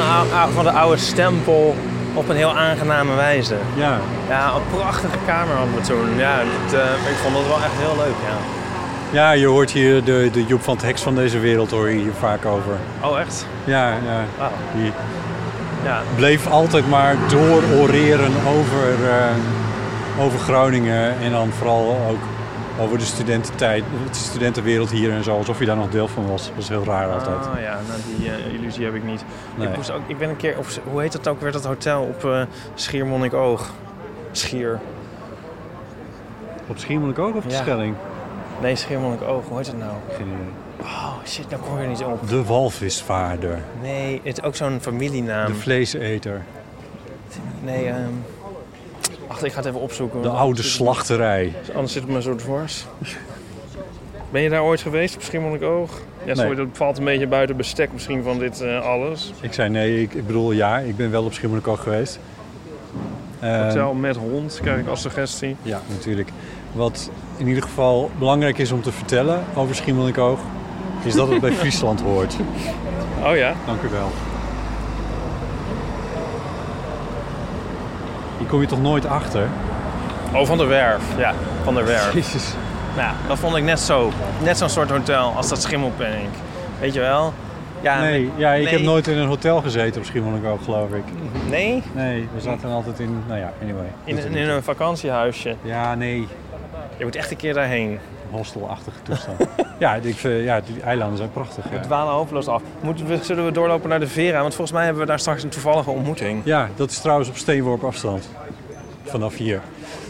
van de oude stempel op een heel aangename wijze. Ja, Ja, een prachtige kamer hadden we toen. Ja, dit, eh, ik vond het wel echt heel leuk, ja. Ja je hoort hier de, de Joep van het Heks van deze wereld hoor je hier vaak over. Oh, echt? Ja, ja. Die Ja, bleef altijd maar doororeren over, eh, over Groningen en dan vooral ook over de studententijd, de studentenwereld hier en zo, alsof je daar nog deel van was. Dat was heel raar altijd. Oh ja, nou, die eh, illusie heb ik niet. Nee. Ik, moest ook, ik ben een keer, op, hoe heet dat ook weer, dat hotel op eh Schiermonnikoog? Schier. Op Schiermonnikoog of de Ja. Schelling? Nee, Schiermonnikoog, hoe heet het nou? Geen idee. Oh shit, daar kom ik er niet op. De walvisvaarder, Nee, het is ook zo'n familienaam. de vleeseter, Nee, ehm Wacht, ik ga het even opzoeken. de oude slachterij. Anders zit het me zo dwars. Ben je daar ooit geweest, op Schiermonnikoog? Ja, sorry, Nee. dat valt een beetje buiten bestek misschien van dit eh, alles. Ik zei nee, ik, ik bedoel ja, ik ben wel op Schiermonnikoog geweest. Eh, Hotel met hond, krijg ik als suggestie. Ja, natuurlijk. Wat in ieder geval belangrijk is om te vertellen over Schiermonnikoog, is dat het bij Friesland hoort. Oh ja? Dank u wel. Hier kom je toch nooit achter? Oh, van de Werf. Ja, van de Werf. Jezus. Nou, dat vond ik net zo. Net zo'n soort hotel als dat Schimmelpenning. Weet je wel? Ja, Nee, ja, ik nee. heb nooit in een hotel gezeten op Schiermonnikoog, geloof ik. Nee? Nee, we zaten altijd in, nou ja, anyway. In, in een vakantiehuisje. Ja, nee, Je moet echt een keer daarheen. een hostelachtige toestand. ja, ik, ja, die eilanden zijn prachtig. We Ja. dwalen hopeloos af. Moeten we, zullen we doorlopen naar de Vera? Want volgens mij hebben we daar straks een toevallige ontmoeting. ja, dat is trouwens op steenworp afstand. vanaf hier.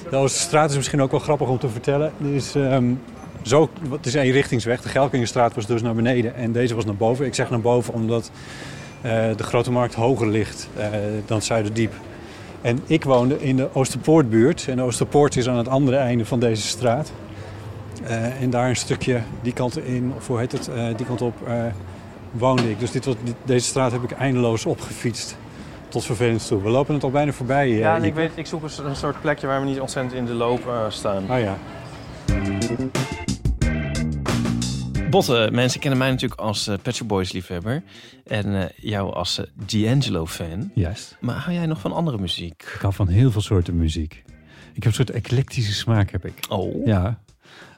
De Oosterstraat is misschien ook wel grappig om te vertellen. Er is, ehm, zo, het is een richtingsweg. De Gelkingenstraat was dus naar beneden en deze was naar boven. Ik zeg naar boven omdat eh, de Grote Markt hoger ligt eh, dan Zuiderdiep. En ik woonde in de Oosterpoortbuurt. En Oosterpoort is aan het andere einde van deze straat. Eh, en daar een stukje die kant in, of hoe heet het, eh, die kant op eh, woonde ik. Dus dit was, dit- deze straat heb ik eindeloos opgefietst. Tot vervelend toe. We lopen het al bijna voorbij. Ja, ik, weet, ik zoek een soort plekje waar we niet ontzettend in de loop staan. Oh ja. Botte, mensen kennen mij natuurlijk als eh Pet Shop Boys liefhebber. En eh, jou als eh, D'Angelo fan. Juist. Maar hou jij nog van andere muziek? Ik hou van heel veel soorten muziek. Ik heb een soort eclectische smaak, heb ik. Oh. Ja.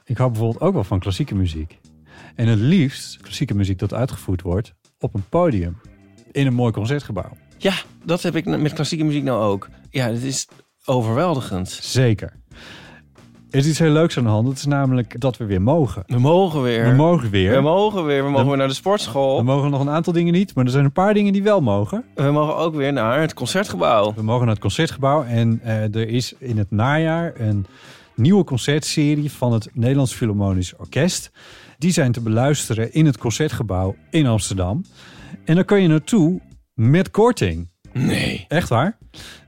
Ik hou bijvoorbeeld ook wel van klassieke muziek. En het liefst klassieke muziek dat uitgevoerd wordt op een podium. In een mooi concertgebouw. Ja, dat heb ik met klassieke muziek nou ook. Ja, het is overweldigend. Zeker. Er is iets heel leuks aan de hand. Het is namelijk dat we weer mogen. We mogen weer. We mogen weer. We mogen weer. We mogen Dan- weer naar de sportschool. We mogen nog een aantal dingen niet, maar er zijn een paar dingen die wel mogen. We mogen ook weer naar het concertgebouw. We mogen naar het concertgebouw en eh, er is in het najaar een nieuwe concertserie van het Nederlands Philharmonisch Orkest. Die zijn te beluisteren in het concertgebouw in Amsterdam. En daar kun je naartoe met korting. Nee. Echt waar?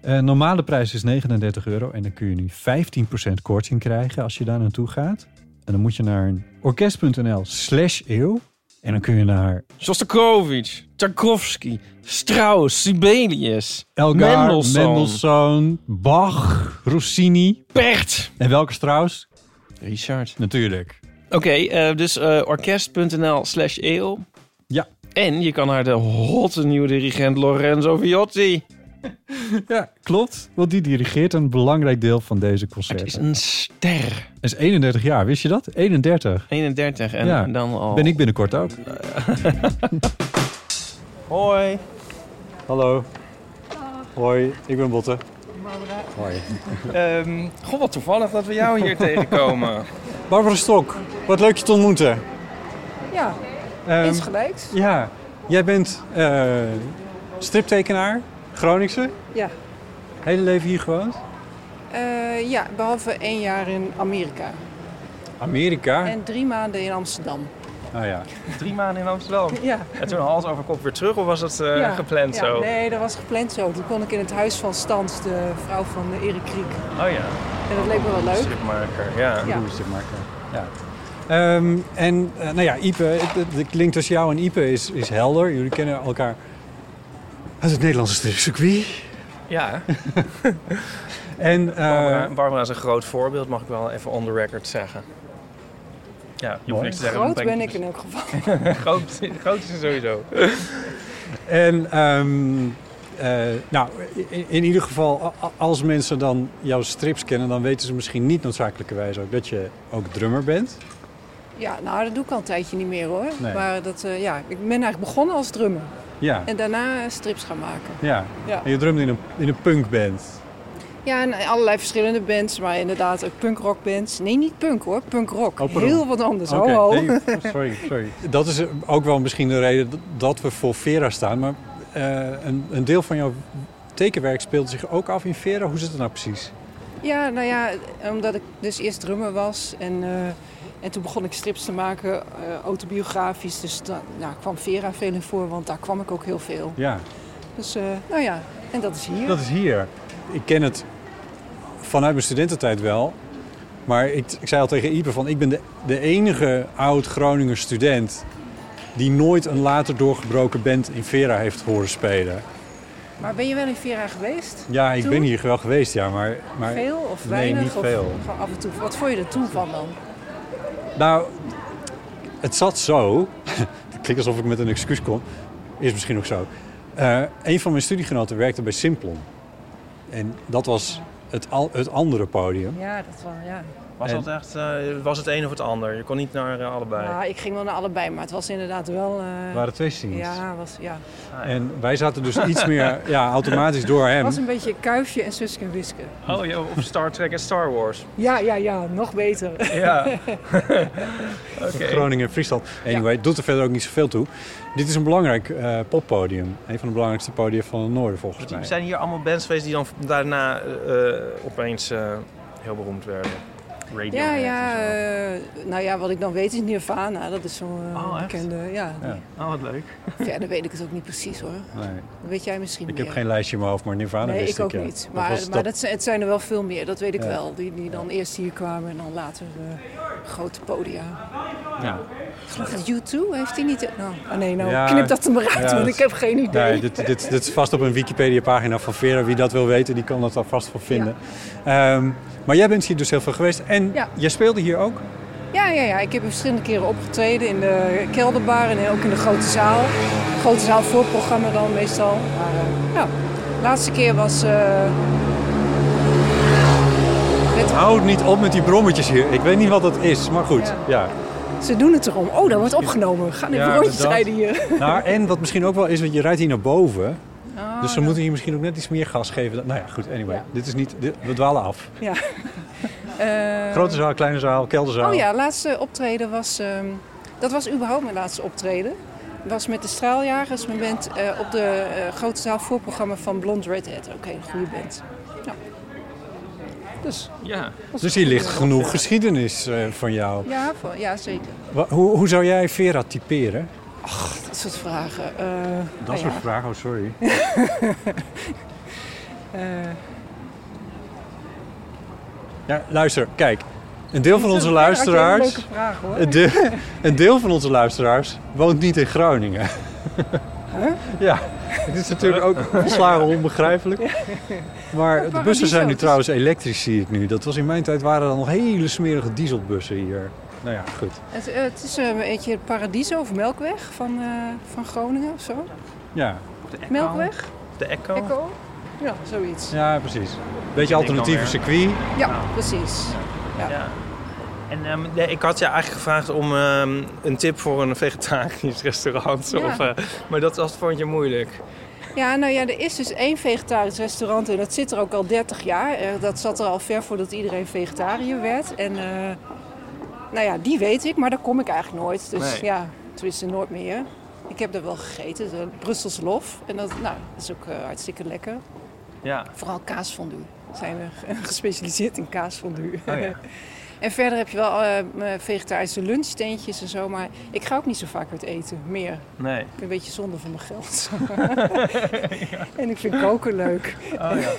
Eh, normale prijs is 39 euro en dan kun je nu 15% korting krijgen als je daar naartoe gaat. En dan moet je naar orkest.nl slash eeuw. En dan kun je naar Shostakovich, Tchaikovsky, Strauss, Sibelius, Elgar, Mendelssohn. Mendelssohn, Bach, Rossini. Bert. En welke Strauss? Richard. Natuurlijk. Oké, eh, dus eh, orkest.nl slash eeuw. Ja. En je kan naar de hotte nieuwe dirigent Lorenzo Viotti. Ja, klopt. Want die dirigeert een belangrijk deel van deze Het is concerten. een ster. Hij is 31 jaar, wist je dat? 31. 31 en Ja. dan al... Ben ik binnenkort ook. Hoi. Hallo. Hoi, ik ben Botte. Hoi. Ehm goh, wat toevallig dat we jou hier tegenkomen. Barbara Stok, wat leuk je te ontmoeten. Ja, Ehm, insgelijks. ja, jij bent eh, striptekenaar, Groningse. Ja. Hele leven hier gewoond? Eh, ja, behalve één jaar in Amerika. Amerika. En drie maanden in Amsterdam. Nou ja. Drie maanden in Amsterdam. Ja. En toen hals over kop weer terug of was dat eh, ja. gepland ja, zo? Nee, dat was gepland zo. Toen kon ik in het huis van Stans, de vrouw van Erik Kriek. Oh ja, En dat leek me wel leuk. stripmaker. Ja. Ja. Stripmaker. Ja. Ehm, en eh, nou ja, Ipe, het- de link tussen jou en Ipe is, is helder. Jullie kennen elkaar uit het Nederlandse stripcircuit. Ja, En eh, Barbara, Barbara is een groot voorbeeld, mag ik wel even on the record zeggen. Ja, je hoeft niks te zeggen. Groot ben ik ik in elk geval. groot, groot is er sowieso. En ehm, eh, nou, in, in ieder geval, als mensen dan jouw strips kennen, dan weten ze misschien niet noodzakelijkerwijs ook dat je ook drummer bent. Ja, nou, dat doe ik al een tijdje niet meer hoor. Nee. Maar dat, eh, ja, ik ben eigenlijk begonnen als drummer. Ja, En daarna strips gaan maken. ja. Ja. En je drumde in een, in een punkband. Ja, en allerlei verschillende bands, maar inderdaad ook punkrockbands. Nee, niet punk hoor, punkrock. Oh. Heel wat anders. Ho. nee, oh, sorry, sorry. Dat is ook wel misschien de reden dat- dat we voor Vera staan. Maar eh, een, een deel van jouw tekenwerk speelt zich ook af in Vera. Hoe zit het nou precies? Ja, nou ja, omdat ik dus eerst drummer was en, eh, en toen begon ik strips te maken, eh, autobiografisch. Dus daar nou, kwam Vera veel in voor, want daar kwam ik ook heel veel. Ja, Dus eh, nou ja, en dat is hier. dat is hier. Ik ken het vanuit mijn studententijd wel. Maar ik, ik zei al tegen Ipe van, ik ben de, de enige oud-Groninger student... die nooit een later doorgebroken band in Vera heeft horen spelen. Maar ben je wel in Vera geweest? Ja, ik Toen? ben hier wel geweest, ja, maar... maar veel of nee, weinig? niet of veel. af en toe? Wat vond je er toen van dan? Nou, het zat zo. Het klinkt alsof ik met een excuus kom. Is misschien ook zo. Eh, een van mijn studiegenoten werkte bij Simplon. En dat was het, al, het andere podium. Ja, dat wel, ja. Was, En- dat echt, eh, was het een of het ander? Je kon niet naar eh, allebei. Ja, ik ging wel naar allebei, maar het was inderdaad wel... eh, Er waren twee scenes. ja, was, ja. En wij zaten dus iets meer ja, automatisch door Het hem. was een beetje kuifje en Suske en Wiske. Oh, ja, of Star Trek en Star Wars. Ja, ja, ja, nog beter. Ja. Oké. Groningen en Friesland. Anyway, het doet er verder ook niet zoveel toe. Dit is een belangrijk eh, poppodium. Een van de belangrijkste podia van het noorden volgens mij. Er zijn hier allemaal bands geweest die dan daarna eh, opeens eh, heel beroemd werden. Radio Ja, ja, eh, nou ja, wat ik dan weet is Nirvana. Dat is zo'n eh, Oh, bekende... Ja, Ja. Oh, wat leuk. verder weet ik het ook niet precies hoor. Nee. Dat weet jij misschien Ik meer. heb geen lijstje in mijn hoofd, maar Nirvana Nee, wist ik ook ja. niet. Maar, dat, zijn- het zijn er wel veel meer, dat weet ik Ja. wel. Die, die dan eerst hier kwamen en dan later eh, grote podia. Ja. Ik geloof dat U2 heeft hij niet... Nou, oh nee, nou Ja, knip dat er maar uit, ja, want dat- ik heb geen idee. Nee, dit, dit, dit is vast op een Wikipedia-pagina van Vera. Wie dat wil weten, die kan dat daar vast van vinden. Ehm, maar jij bent hier dus heel veel geweest. En Ja. jij speelde hier ook? Ja, ja, ja, ik heb verschillende keren opgetreden in de kelderbar en ook in de grote zaal. Grote zaal voorprogramma dan meestal. Maar ja, de laatste keer was... eh met- Houd niet op met die brommetjes hier. Ik weet niet wat dat is, maar goed. Ja. Ze doen het erom. Oh, dat wordt opgenomen. We gaan even rondjes rijden hier. Nou, en wat misschien ook wel is, want je rijdt hier naar boven. Oh, dus ze moeten hier misschien ook net iets meer gas geven. dan- Nou ja, goed, anyway. Dit is niet, dit- we dwalen af. Ja. Eh, Grote zaal, kleine zaal, kelderzaal. Oh ja, laatste optreden was... ehm, dat was überhaupt mijn laatste optreden. was met de Straaljagers, mijn band, eh, op de eh, grote zaal voorprogramma van Blond Redhead. Ook een hele goede band. Ja. Dus, Ja. Dus hier ligt genoeg geschiedenis eh, van jou. ja, voor- ja zeker. Wa- hoe, hoe zou jij Vera typeren? Dat soort vragen. eh, Dat nou soort ja, vragen, oh sorry. eh, Ja, luister, kijk. Een deel van onze jij een luisteraars... leuke vraag hoor. Een deel, een deel van onze luisteraars woont niet in Groningen. Ja, het is natuurlijk ook volslagen onbegrijpelijk. Maar de bussen zijn nu Paradiso, trouwens elektrisch, zie ik nu. Dat was in mijn tijd waren er nog hele smerige dieselbussen hier. Nou ja, goed. Het, eh, het is een beetje het Paradiso of Melkweg van, eh, van Groningen of zo. Ja, De Echo. Melkweg? De Echo. Echo? Ja, zoiets. ja precies. Beetje alternatieve circuit. Ja, precies. Ja. En ehm, nee, ik had je eigenlijk gevraagd om ehm, een tip voor een vegetarisch restaurant. Ja. Of, eh, maar dat was, vond je moeilijk. Ja, nou ja, er is dus één vegetarisch restaurant en dat zit er ook al 30 jaar. Eh, Dat zat er al ver voordat iedereen vegetariër werd. En eh, nou ja, die weet ik, maar daar kom ik eigenlijk nooit. Dus Nee. ja, tenminste nooit meer. Ik heb daar wel gegeten, de Brussels lof. En dat, nou, dat is ook hartstikke lekker. Ja. Vooral kaasfondue. Zijn we gespecialiseerd in kaasfondue. Oh ja. En verder heb je wel eh, vegetarische lunchtentjes en zo, maar ik ga ook niet zo vaak uit eten, meer. Nee. Ik ben een beetje zonde van mijn geld. En ik vind koken leuk. Oh ja.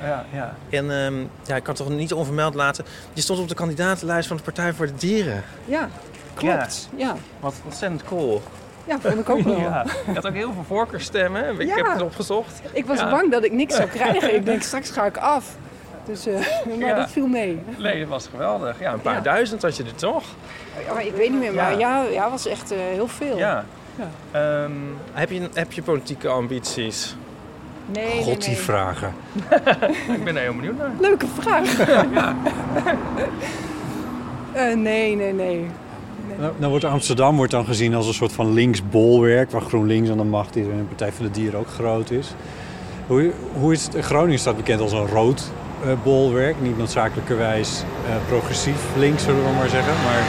ja, ja. En ehm, ja, ik kan toch niet onvermeld laten. Je stond op de kandidatenlijst van de Partij voor de Dieren. Ja, klopt. Ja, Wat ontzettend cool. Ja vond ik ook wel. Ja. Je had ook heel veel voorkeurstemmen. Ik Ja. heb het opgezocht. Ik was Ja. bang dat ik niks zou krijgen. Ik denk, straks ga ik af. Dus, eh, maar Ja. dat viel mee. Nee, dat was geweldig. Ja, een paar Ja. duizend had je er toch? Ik weet niet meer, maar ja, Ja. ja, was echt eh, heel veel. Ja. Ja. Ehm, heb, je, heb je politieke ambities? Nee, nee, God, die nee. vragen. Ik ben er heel benieuwd naar. Leuke vraag. Eh, nee, nee, nee. Nou, nou wordt Amsterdam wordt dan gezien als een soort van links bolwerk... waar GroenLinks aan de macht is en de Partij voor de Dieren ook groot is. Hoe, hoe is het? Groningen staat bekend als een rood eh, bolwerk. Niet noodzakelijkerwijs eh, progressief links, zullen we maar zeggen. Maar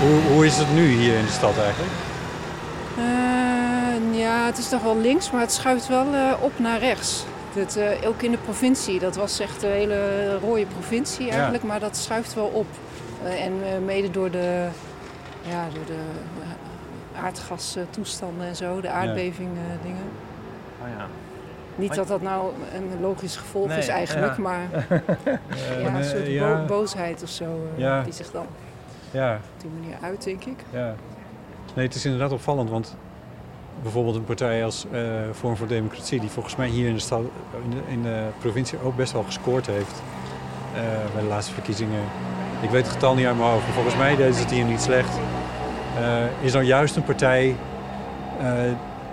hoe, hoe is het nu hier in de stad eigenlijk? Eh, ja, het is toch wel links, maar het schuift wel op naar rechts. Dat, ook in de provincie. Dat was echt een hele rode provincie eigenlijk, maar dat schuift wel op. En mede door de, ja, door de eh, aardgastoestanden en zo, de aardbevingen dingen. Oh ja. Niet dat dat nou een logisch gevolg Nee, is eigenlijk, ja. maar ja, een soort bo- boosheid of zo eh, die zich dan ja, op die manier uit, denk ik. ja. Nee, het is inderdaad opvallend, want bijvoorbeeld een partij als eh Vorm voor Democratie... die volgens mij hier in de, stad, in de, in de provincie ook best wel gescoord heeft... eh, bij de laatste verkiezingen. Ik weet het getal niet uit mijn hoofd, maar volgens mij deden ze het hier niet slecht. Eh, is dan juist een partij eh,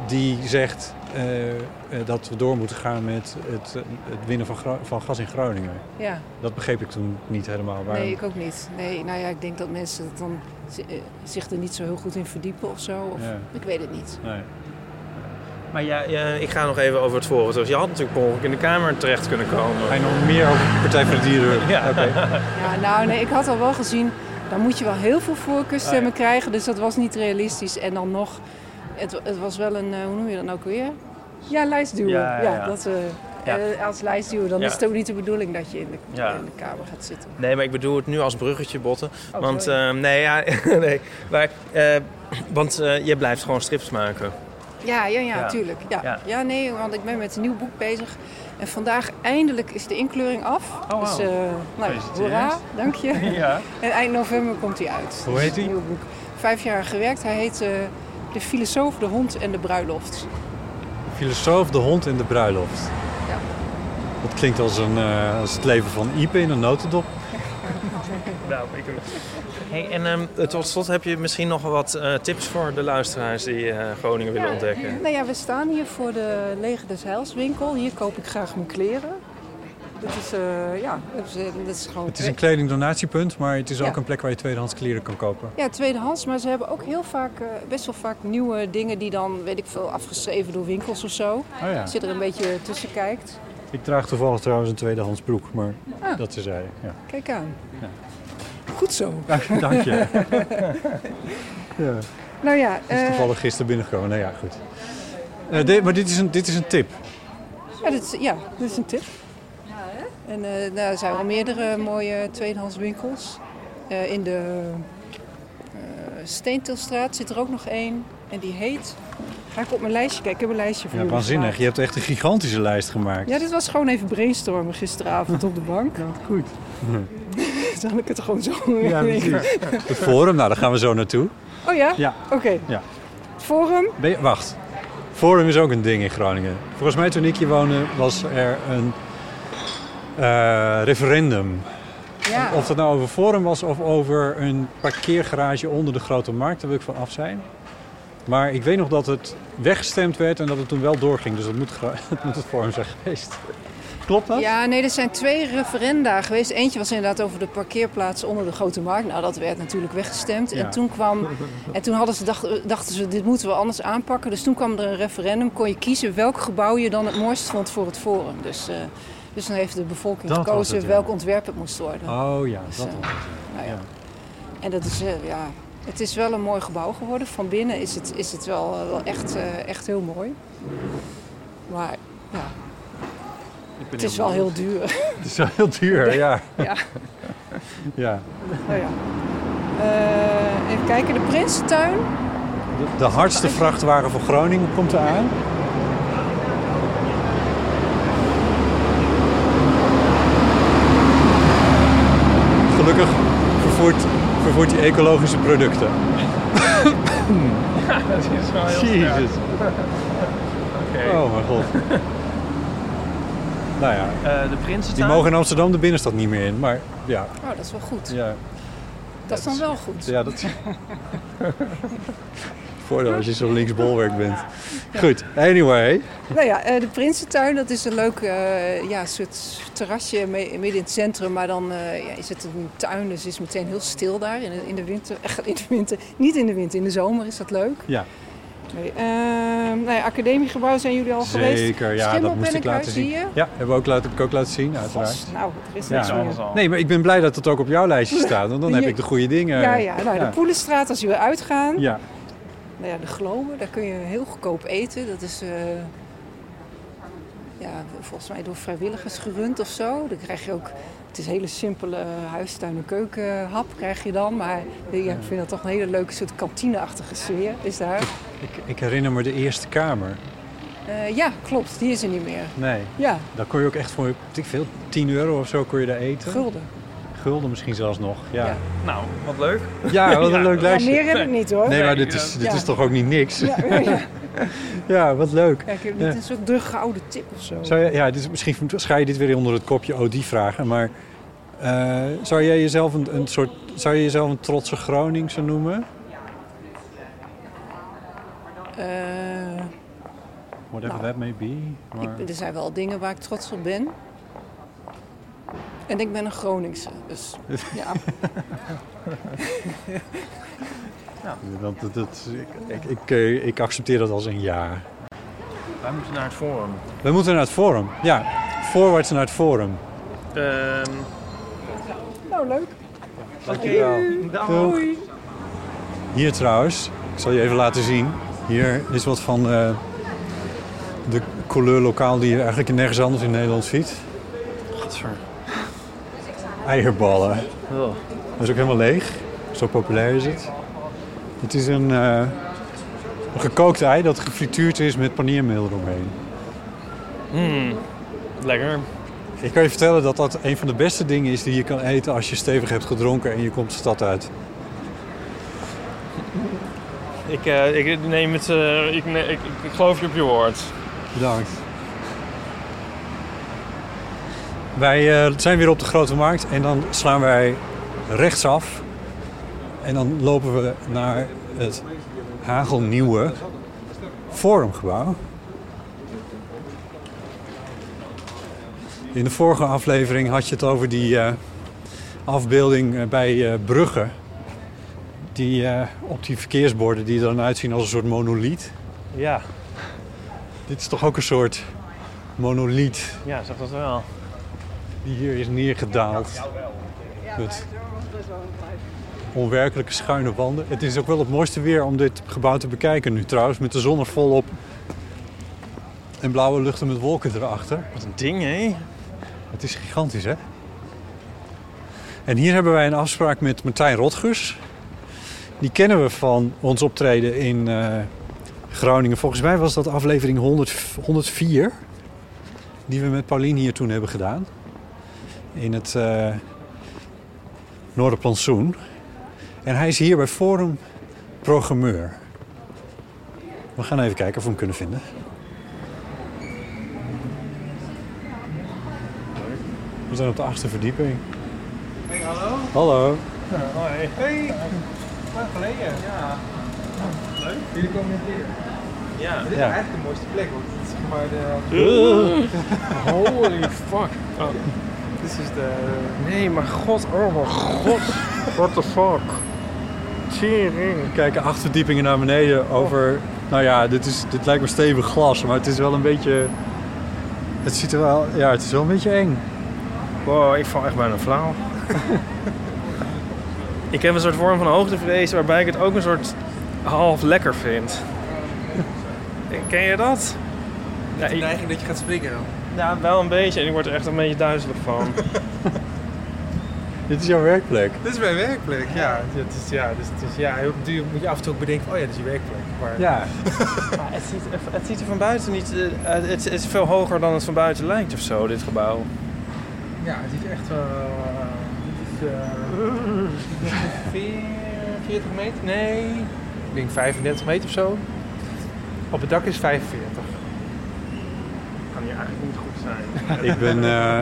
die zegt eh, dat we door moeten gaan met het, het winnen van, van gas in Groningen. Ja, Dat begreep ik toen niet helemaal. Waarom- nee, ik ook niet. Nee, nou ja, ik denk dat mensen dan zi- zich er niet zo heel goed in verdiepen of zo. Of, Ja. Ik weet het niet. Nee. Maar ja, ja, ik ga nog even over het vorige. Dus je had natuurlijk ongeluk in de Kamer terecht kunnen komen. Ga je nog meer over de Partij voor de Dieren? Ja. Oké. Ja, nou nee, ik had al wel gezien, dan moet je wel heel veel voorkeurstemmen krijgen. Dus dat was niet realistisch. En dan nog, het, het was wel een, eh, hoe noem je dat nou ook weer? Ja, lijstduwer. Ja, Ja, ja, ja. Dat, eh, Ja. eh, als lijstduwer, dan Ja. is het ook niet de bedoeling dat je in de, Ja. in de Kamer gaat zitten. Nee, maar ik bedoel het nu als bruggetje, Botten. Oh, want nee, ja, nee. Maar, eh, want eh, je blijft gewoon strips maken. Ja, ja, ja, Ja. tuurlijk. Ja. Ja. Ja. nee, want ik ben met een nieuw boek bezig. En vandaag eindelijk is de inkleuring af. Oh, Dus, wauw. eh nou, hoera, dank je. Ja. En eind november komt hij uit. Hoe heet Dus een hij? Nieuw boek. Vijf jaar gewerkt. Hij heet eh, De filosoof, de hond en de bruiloft. Filosoof, de hond en de bruiloft. Ja. Dat klinkt als, een, eh, als het leven van Ipe in een notendop. Nou, ik Hey, en ehm, tot slot heb je misschien nog wat eh, tips voor de luisteraars die eh, Groningen willen ontdekken. Nou ja, we staan hier voor de Leger des Heils winkel. Hier koop ik graag mijn kleren. Dit is, eh, ja, dat is, eh, dat is gewoon... Het is een kledingdonatiepunt, maar het is ook een plek waar je tweedehands kleren kan kopen. Ja, tweedehands, maar ze hebben ook heel vaak, eh, best wel vaak nieuwe dingen die dan, weet ik veel, afgeschreven door winkels of zo. Oh ja. Als je er een beetje tussen kijkt. Ik draag toevallig trouwens een tweedehands broek, maar Ah. dat is hij. Ja. Kijk aan. Ja. Goed zo. Dank je. ja. Nou ja, Het is eh, toevallig gisteren binnengekomen. Nou ja, goed. Eh, dit- maar dit is, een, dit is een tip. ja, dit, is, ja, dit is een tip. En eh, nou, er zijn wel meerdere mooie tweedehands winkels. In de Steentilstraat zit er ook nog één. En die heet... Ga ik op mijn lijstje kijken. Ik heb een lijstje voor Ja, jullie waanzinnig. gemaakt. Je hebt echt een gigantische lijst gemaakt. Ja, dit was gewoon even brainstormen gisteravond op de bank. goed. Zal ik het gewoon zo Ja, precies. Het forum, nou daar gaan we zo naartoe. Oh ja? Ja. Oké. Ja. Forum? Ben je- wacht. Forum is ook een ding in Groningen. Volgens mij toen ik hier woonde was er een eh, referendum. Ja. Of dat nou over Forum was of over een parkeergarage onder de Grote Markt, daar wil ik van af zijn. Maar ik weet nog dat het weggestemd werd en dat het toen wel doorging. Dus dat moet, gra- dat moet het Forum zijn geweest. Klopt dat? Ja, nee, er zijn twee referenda geweest. Eentje was inderdaad over de parkeerplaats onder de Grote Markt. Nou, dat werd natuurlijk weggestemd. Ja. En toen kwam... En toen hadden ze dachten, dachten ze, dit moeten we anders aanpakken. Dus toen kwam er een referendum. Kon je kiezen welk gebouw je dan het mooist vond voor het forum. Dus, eh, dus dan heeft de bevolking Dat gekozen het, ja. welk ontwerp het moest worden. Oh ja, Dus, dat was het. Nou ja. Ja. En dat is, eh, ja... Het is wel een mooi gebouw geworden. Van binnen is het, is het wel, eh, wel echt, eh, echt heel mooi. Maar ja, het is wel heel duur. Het is wel heel duur, ja. ja. ja. Nou ja. Eh, even kijken, de Prinsentuin. De, de hardste vrachtwagen van Groningen komt eraan. Gelukkig vervoert, vervoert hij ecologische producten. Dat is wel heel Jezus. Oké. Oh mijn god. nou ja, Eh, de die Prinsentuin. mogen in Amsterdam de binnenstad niet meer in. Maar ja, Oh, dat is wel goed. ja, Dat is dan wel goed. ja dat is... Voordeel als je zo linksbolwerk bent. Goed, anyway. Nou ja, eh, de Prinsentuin, dat is een leuk eh, ja, soort terrasje midden in het centrum. Maar dan eh, ja, is het een tuin, dus het is meteen heel stil daar in de, in de winter. Echt in de winter. Niet in de winter, in de zomer is dat leuk. Ja, Nee, ehm, nou ja, academiegebouw zijn jullie al geweest. zeker. Ja, dat moest ik laten zien. zie je? Ja, hebben we ook laten, ik ook laten zien, uiteraard. Nou, er is Ja. niks meer. Alles al. Nee, maar ik ben blij dat het ook op jouw lijstje staat, want dan heb ik de goede dingen. Ja, ja. Nou, ja. de Poelenstraat, als je wil uitgaan. Ja, Nou ja, de Globe, daar kun je heel goedkoop eten. Dat is eh, ja, volgens mij door vrijwilligers gerund of zo. Dan krijg je ook, het is hele simpele huistuin- en keukenhap krijg je dan. Maar ja, ik vind dat toch een hele leuke soort kantineachtige sfeer is daar. ik, ik herinner me de Eerste Kamer. Eh, ja, klopt, die is er niet meer. Nee, Ja, daar kon je ook echt voor, ik veel, 10 euro of zo kon je daar eten. gulden. Gulden misschien zelfs nog. Ja, Ja. ja. Nou, wat leuk. wat een Ja. leuk Ja, lijstje. meer heb ik niet hoor. Nee, maar dit is, dit ja. is toch ook niet niks? Ja, ja, ja. Ja, wat leuk. Kijk, ik heb Ja. niet een soort de gouden tip of zo. Zou je, ja, dus misschien ga je dit weer onder het kopje OD vragen, maar eh, zou jij jezelf een, een soort, zou je jezelf een trotse Groningse noemen? Eh, whatever Nou, that may be. Maar... Ik, er zijn wel dingen waar ik trots op ben. En ik ben een Groningse, dus ja. Dat, dat, dat- ik, ik, ik, eh, ik accepteer dat als een ja. Wij moeten naar het forum. We moeten naar het forum. Ja, voorwaarts naar het forum. Ehm Nou, leuk. Dankjewel. Doei. Hier trouwens, ik zal je even laten zien. Hier is wat van eh, de couleur lokaal die je eigenlijk nergens anders in Nederland ziet. Godver. Eierballen. Oh. Dat is ook helemaal leeg. Zo populair is het. Het is een, eh, een gekookt ei dat gefrituurd is met paniermeel eromheen. Mm. Lekker. Ik kan je vertellen dat dat een van de beste dingen is die je kan eten als je stevig hebt gedronken en je komt de stad uit. Ik, eh, ik neem het. eh, ik, ne- ik, ik, ik geloof je op je woord. Bedankt. Wij eh, zijn weer op de Grote Markt en dan slaan wij rechtsaf. En dan lopen we naar het hagelnieuwe Forumgebouw. In de vorige aflevering had je het over die eh, afbeelding eh, bij eh, Brugge. Die op die verkeersborden die er dan uitzien als een soort monoliet. Ja, Dit is toch ook een soort monoliet ja, zeg dat wel. Die hier is neergedaald. Met onwerkelijke schuine wanden. Het is ook wel het mooiste weer om dit gebouw te bekijken nu trouwens. Met de zon er volop. En blauwe luchten met wolken erachter. Wat een ding, hé? Het is gigantisch, hè? En hier hebben wij een afspraak met Martijn Rotgers. Die kennen we van ons optreden in eh, Groningen. Volgens mij was dat aflevering 100, 104. Die we met Paulien hier toen hebben gedaan. In het eh Noorderplantsoen. En hij is hier bij Forum Programmeur. We gaan even kijken of we hem kunnen vinden. We zijn op de achtste verdieping. Hey, hallo. Hallo. Hoi. Hey, lang geleden. Ja. Leuk. Jullie komen net hier. Ja. Dit is Ja. eigenlijk de mooiste plek, want het is maar de... Holy fuck. Oh. Dit is de... Nee, maar god, oh mijn god. What the fuck. Tering. We kijken acht verdiepingen naar beneden over... Nou ja, dit, is, dit lijkt me stevig glas, maar het is wel een beetje... Het ziet er wel... Ja, het is wel een beetje eng. Wow, ik val echt bijna flauw. ik heb een soort vorm van hoogtevrees waarbij ik het ook een soort half lekker vind. Ken je dat? Ja, De ik, neiging dat je gaat springen dan. Ja, wel een beetje. En ik word er echt een beetje duizelig van. Dit is jouw werkplek. Dit is mijn werkplek, ja. Het is, ja, dus het is, ja je moet je af en toe ook bedenken van, oh ja, dit is je werkplek. Maar Ja. Maar het, ziet, er- het ziet er van buiten niet... eh, het, het is veel hoger dan het van buiten lijkt of zo, dit gebouw. ja, het is echt wel... eh, dit is eh, veer- 40 meter? Nee, ik denk 35 meter of zo. Op het dak is 45. Kan hier eigenlijk niet goed zijn. Ik ben, eh,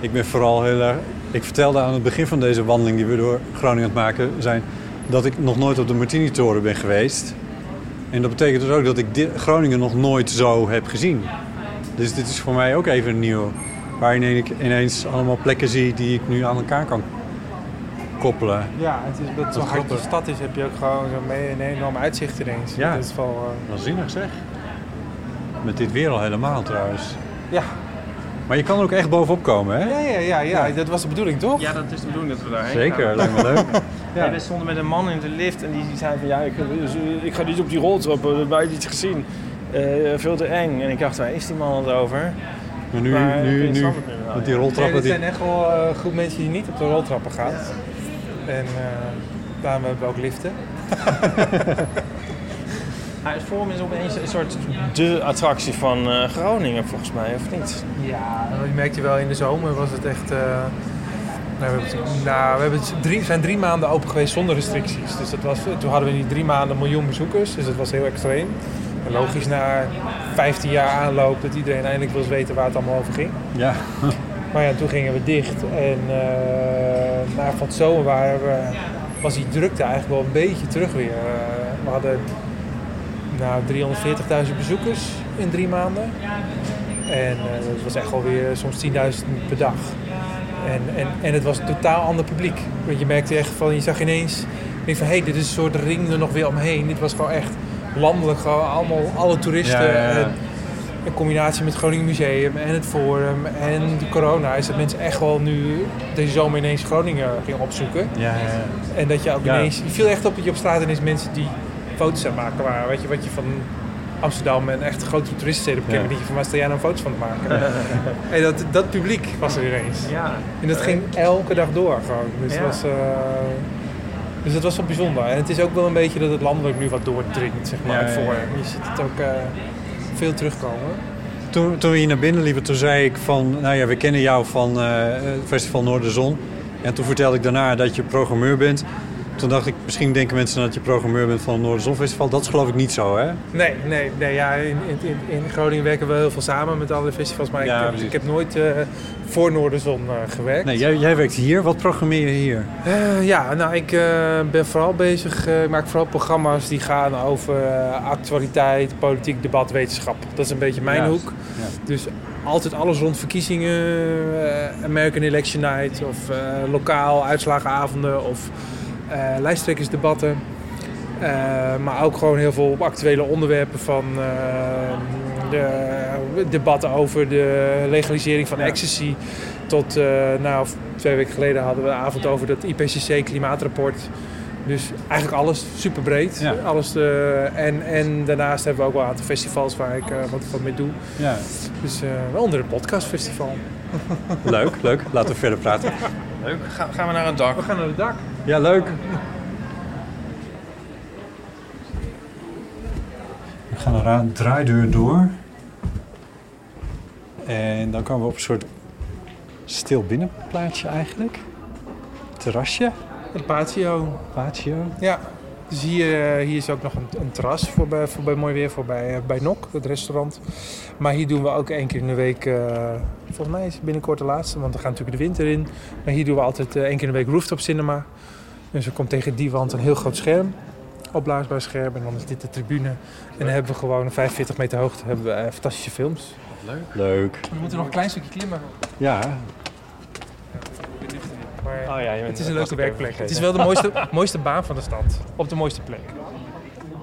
ik ben vooral heel erg... Ik vertelde aan het begin van deze wandeling die we door Groningen aan het maken zijn... dat ik nog nooit op de Martini-toren ben geweest. En dat betekent dus ook dat ik Groningen nog nooit zo heb gezien. Dus dit is voor mij ook even nieuw. Waarin ik ineens allemaal plekken zie die ik nu aan elkaar kan koppelen. Ja, het is, dat Dat zo is hard de stad is, heb je ook gewoon zo'n me- een enorm uitzicht ineens. Ja. Dat is wel... eh, Waanzinnig zeg. Met dit weer al helemaal trouwens. ja. Maar je kan er ook echt bovenop komen, hè? Ja, ja, ja, ja, dat was de bedoeling, toch? Ja, dat is de bedoeling dat we daarheen Zeker, gaan. lijkt me leuk. Ja. we stonden met een man in de lift en die zei van ja, ik, ik ga niet op die roltrappen, dat heb je niet gezien. Eh, veel te eng. En ik dacht, waar is die man het over? Maar nu, Maar nu, nu, met die Nee, roltrappen... er Die... zijn echt wel eh, een groep mensen die niet op de roltrappen gaan. En eh, daarom hebben we ook liften. Maar het Forum is opeens een soort de attractie van eh, Groningen volgens mij, of niet? Ja, je merkte wel in de zomer was het echt... eh, nou, we, hebben, nou, we hebben drie, zijn drie maanden open geweest zonder restricties. Dus dat was, toen hadden we in die drie maanden een miljoen bezoekers. Dus dat was heel extreem. En logisch na 15 jaar aanloop dat iedereen eindelijk wil weten waar het allemaal over ging. Ja. Maar ja, toen gingen we dicht. En eh na van het zomer waren we, was die drukte eigenlijk wel een beetje terug weer. We hadden nou, 340.000 bezoekers in drie maanden. En uh, dat was echt alweer soms 10.000 per dag. En, en, en het was een totaal ander publiek. Want je merkte echt van, je zag ineens, denk van hé, hey, dit is een soort ring er nog weer omheen. Dit was gewoon echt landelijk, gewoon allemaal, alle toeristen. Ja, ja, ja. En, in combinatie met het Groningen Museum en het Forum en de corona is dat mensen echt wel nu deze zomer ineens Groningen gingen opzoeken. Ja. En dat je ook ineens, je viel echt op dat je op straat ineens mensen die foto's aan maken waren. Weet je, wat je van Amsterdam en echt grote toeristensteden bekend Ja. bent, dat je van waar sta jij nou foto's van te maken? en dat, dat publiek was er ineens. Ja. En dat ging elke dag door gewoon. Dus, Ja. was, eh, dus dat was wel bijzonder. En het is ook wel een beetje dat het landelijk nu wat doordringt, zeg maar, Ja, voor. Je ziet het ook eh, veel terugkomen. Toen, toen we hier naar binnen liepen, toen zei ik van... Nou ja, we kennen jou van eh, het Festival Noorderzon. En toen vertelde ik daarna dat je programmeur bent. Toen dacht ik, misschien denken mensen dat je programmeur bent van het Noorderzon Festival. Dat is geloof ik niet zo, hè? Nee, nee, nee ja, in, in, in Groningen werken we heel veel samen met alle festivals. Maar Ja, ik, heb, ik heb nooit eh, voor Noorderzon eh, gewerkt. Nee, jij, jij werkt hier. Wat programmeer je hier? Eh, ja, nou, ik ben vooral bezig. ik maak vooral programma's die gaan over actualiteit, politiek, debat, wetenschap. Dat is een beetje mijn Ja, hoek. ja. Dus altijd alles rond verkiezingen, American Election Night of lokaal uitslagenavonden of lijsttrekkersdebatten. Eh, maar ook gewoon heel veel actuele onderwerpen van eh, de debatten over de legalisering van ecstasy. Tot, eh, nou, twee weken geleden hadden we een avond over dat IPCC klimaatrapport. Dus eigenlijk alles, super breed. Ja. Alles, eh, en, en daarnaast hebben we ook wel een aantal festivals waar ik eh, wat, wat mee doe. Ja, Dus eh waaronder het podcastfestival. leuk, leuk. Laten we verder praten. Leuk. Ga- gaan we naar het dak? We gaan naar het dak. Ja, leuk. We gaan een ra- draaideur door. En dan komen we op een soort stil binnenplaatsje eigenlijk. Terrasje, Het patio. patio. Ja. Dus hier, eh, hier is ook nog een, een terras voor bij, voor bij mooi weer voor bij, eh, bij Nok, het restaurant. Maar hier doen we ook één keer in de week, eh, volgens mij is het binnenkort de laatste, want we gaan natuurlijk de winter in. Maar hier doen we altijd één keer in de week rooftop cinema. Dus er komt tegen die wand een heel groot scherm, opblaasbaar scherm. En dan is dit de tribune. En dan hebben we gewoon 45 meter hoogte hebben we eh, fantastische films. Leuk. We moeten nog een klein stukje klimmen. Ja, Maar Oh ja, je bent het is een leuke werkplek. Het is wel de mooiste, mooiste baan van de stad. Op de mooiste plek.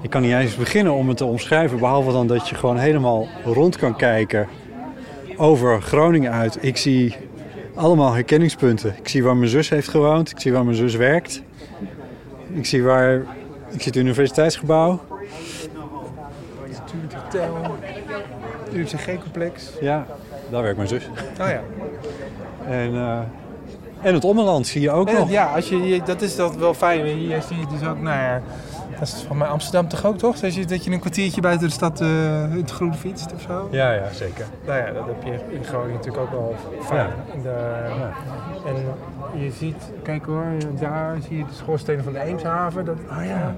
ik kan niet eens beginnen om het te omschrijven. Behalve dan dat je gewoon helemaal rond kan kijken over Groningen uit. Ik zie allemaal herkenningspunten. Ik zie waar mijn zus heeft gewoond. Ik zie waar mijn zus werkt. Ik zie waar... Ik zie het universiteitsgebouw. Natuurlijk hotel. UCG-complex. Ja, daar werkt mijn zus. Oh ja. En, eh, en het ommeland zie je ook En, nog. ja, als je, je- dat is dat wel fijn. Hier zie je dus ook, nou ja, dat is van mij Amsterdam toch ook, toch? Dat je, dat je een kwartiertje buiten de stad eh, in het groen fietst of zo. Ja, ja, zeker. Nou ja, dat heb je in Groningen natuurlijk ook wel fijn. Ja. In de- En je ziet, kijk hoor, daar zie je de schoorstenen van de Eemshaven. Dat, oh ja.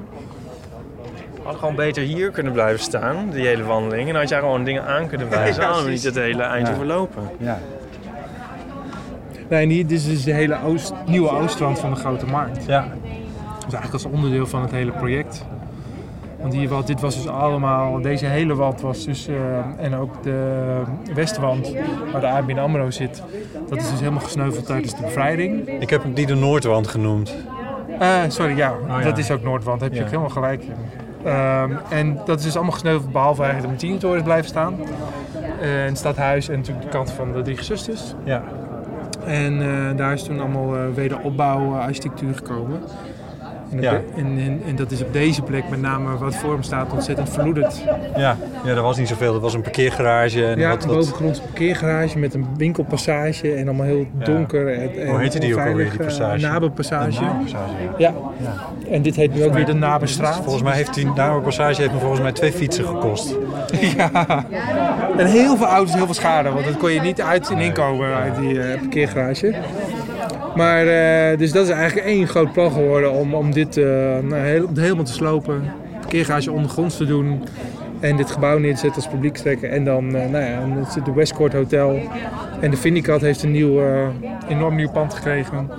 Hadden gewoon beter hier kunnen blijven staan, die hele wandeling. En dan had jij gewoon dingen aan kunnen wijzen. Ja, niet het hele eind Ja. hoeven lopen. Ja. Nee, dit is dus de hele oost, nieuwe oostrand van de Grote Markt. Ja. Dat is eigenlijk als onderdeel van het hele project. Want hier, wat, dit was dus allemaal, deze hele wand was dus, eh, en ook de westwand waar de ABN AMRO zit, dat is dus helemaal gesneuveld tijdens de bevrijding. Ik heb die de Noordwand genoemd. Eh, sorry, ja, Oh, ja. dat is ook Noordwand, daar heb je Ja. ook helemaal gelijk in. Ehm, en dat is dus allemaal gesneuveld, behalve eigenlijk de Martinitoren is blijven staan. Eh, en het stadhuis en natuurlijk de kant van de Drie Gezusters. Ja. En daar is toen allemaal wederopbouw architectuur gekomen. En, Ja. de- en, en, en dat is op deze plek met name wat voor hem staat ontzettend verloederd. Ja. ja, er was niet zoveel. Er was een parkeergarage. En Ja, wat, een wat, bovengrondse parkeergarage met een winkelpassage en allemaal heel Ja. donker. En Hoe heette die ook alweer, die eh, passage? Naberpassage. Een naberpassage, Ja. En dit heet nu ook weer de Naberstraat. Volgens mij heeft die Naberpassage heeft me volgens mij twee fietsen gekost. Ja. En heel veel auto's, heel veel schade, want dat kon je niet uit en inkomen uit die eh, parkeergarage. Maar eh, dus dat is eigenlijk één groot plan geworden om, om dit heel, helemaal te slopen. Parkeergarage ondergronds te doen. En dit gebouw neer te zetten als publiekstrekker. En dan, eh, nou ja, zit de Westcourt Hotel. En de Vindicat heeft een nieuw, enorm nieuw pand gekregen.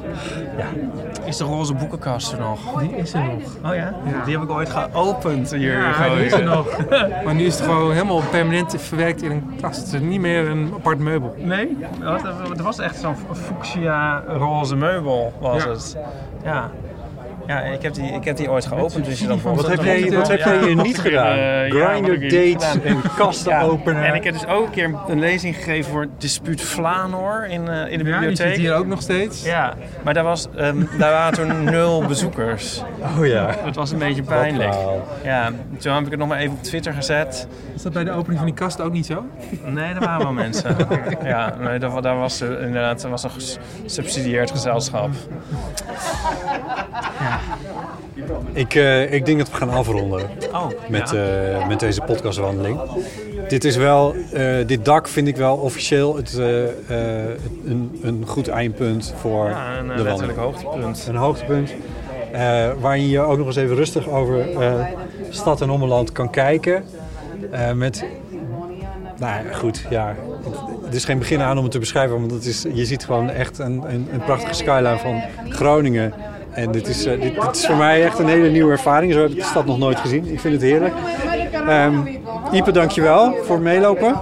Is de roze boekenkast er nog? Die is er nog. Oh ja? Die heb ik ooit geopend hier. Ja, gewoon. die is er nog. maar nu is het gewoon helemaal permanent verwerkt in een kast. Het is niet meer een apart meubel. Nee? Het was echt zo'n fuchsia roze meubel was Ja. het. Ja. Ja, ik heb die, ik heb die ooit geopend. Dus je dan Wat heb jij, wat heb jij hier niet gedaan? Grinder dates en kasten openen. En ik heb dus ook een keer een lezing gegeven voor Dispuut Flanor in, eh, in de Ja, die bibliotheek. zit hier ook nog steeds. Ja, maar daar, was, ehm, daar waren toen nul bezoekers. Oh ja. Dat was een beetje pijnlijk. Ja, toen heb ik het nog maar even op Twitter gezet. Is dat bij de opening van die kast ook niet zo? Nee, er waren wel mensen. Ja, nee, daar, daar was eh, inderdaad er was een gesubsidieerd gezelschap. Ik, eh, ik denk dat we gaan afronden Oh, met, ja. eh, met deze podcastwandeling. Dit is wel, eh, dit dak vind ik wel officieel het, een, een goed eindpunt voor ja, een de letterlijk wandeling. hoogtepunt. Een hoogtepunt. waarin je ook nog eens even rustig over stad en ommeland kan kijken. Met, nou goed, ja. Het is geen begin aan om het te beschrijven, want het is, je ziet gewoon echt een, een, een prachtige skyline van Groningen. En dit is, eh, dit, dit is voor mij echt een hele nieuwe ervaring. Zo heb ik de stad nog nooit gezien. Ik vind het heerlijk. Ehm Ipe, dankjewel voor het meelopen.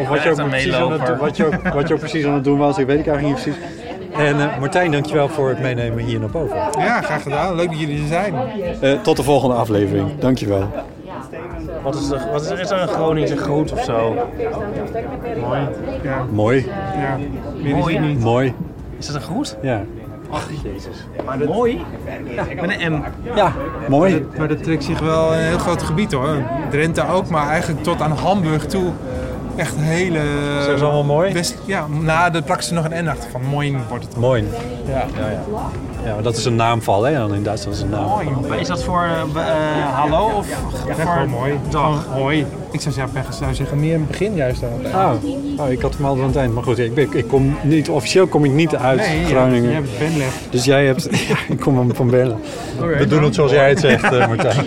Of wat je, ook precies aan het, wat, je ook, wat je ook precies aan het doen was, ik weet ik eigenlijk niet precies. En eh, Martijn, dankjewel voor het meenemen hier naar boven. Ja, graag gedaan. Leuk dat jullie er zijn. Eh, tot de volgende aflevering. Dankjewel. Wat is, er, wat is, er, is er een Groningse groet of zo? Mooi. Ja, Mooi. ja. Niet. Mooi. Is dat een groet? Ja. Mooi? Met een M. Ja, mooi. Maar dat trekt zich wel een heel groot gebied hoor. Drenthe ook, maar eigenlijk tot aan Hamburg toe. Echt een hele... Zijn ze allemaal mooi? Ja, nou, daar plakken ze nog een N achter van. Mooi wordt het. Mooi. Ja. Ja, ja. ja, maar dat is een naamval, hè? Dan in Duitsland is een naam. Maar is dat voor eh, eh, hallo of Ja, voor mooi. dag? Hoi. Ik zou zeggen, ik zou zeggen meer in het begin juist dan. Oh, oh, ik had hem al aan het eind. Maar goed, ik, ben, ik kom niet, officieel kom ik niet uit Nee, Groningen. Je hebt Benleg. Dus jij hebt... Ja, ik kom hem van Berlen. We doen het zoals jij het zegt, eh, Martijn.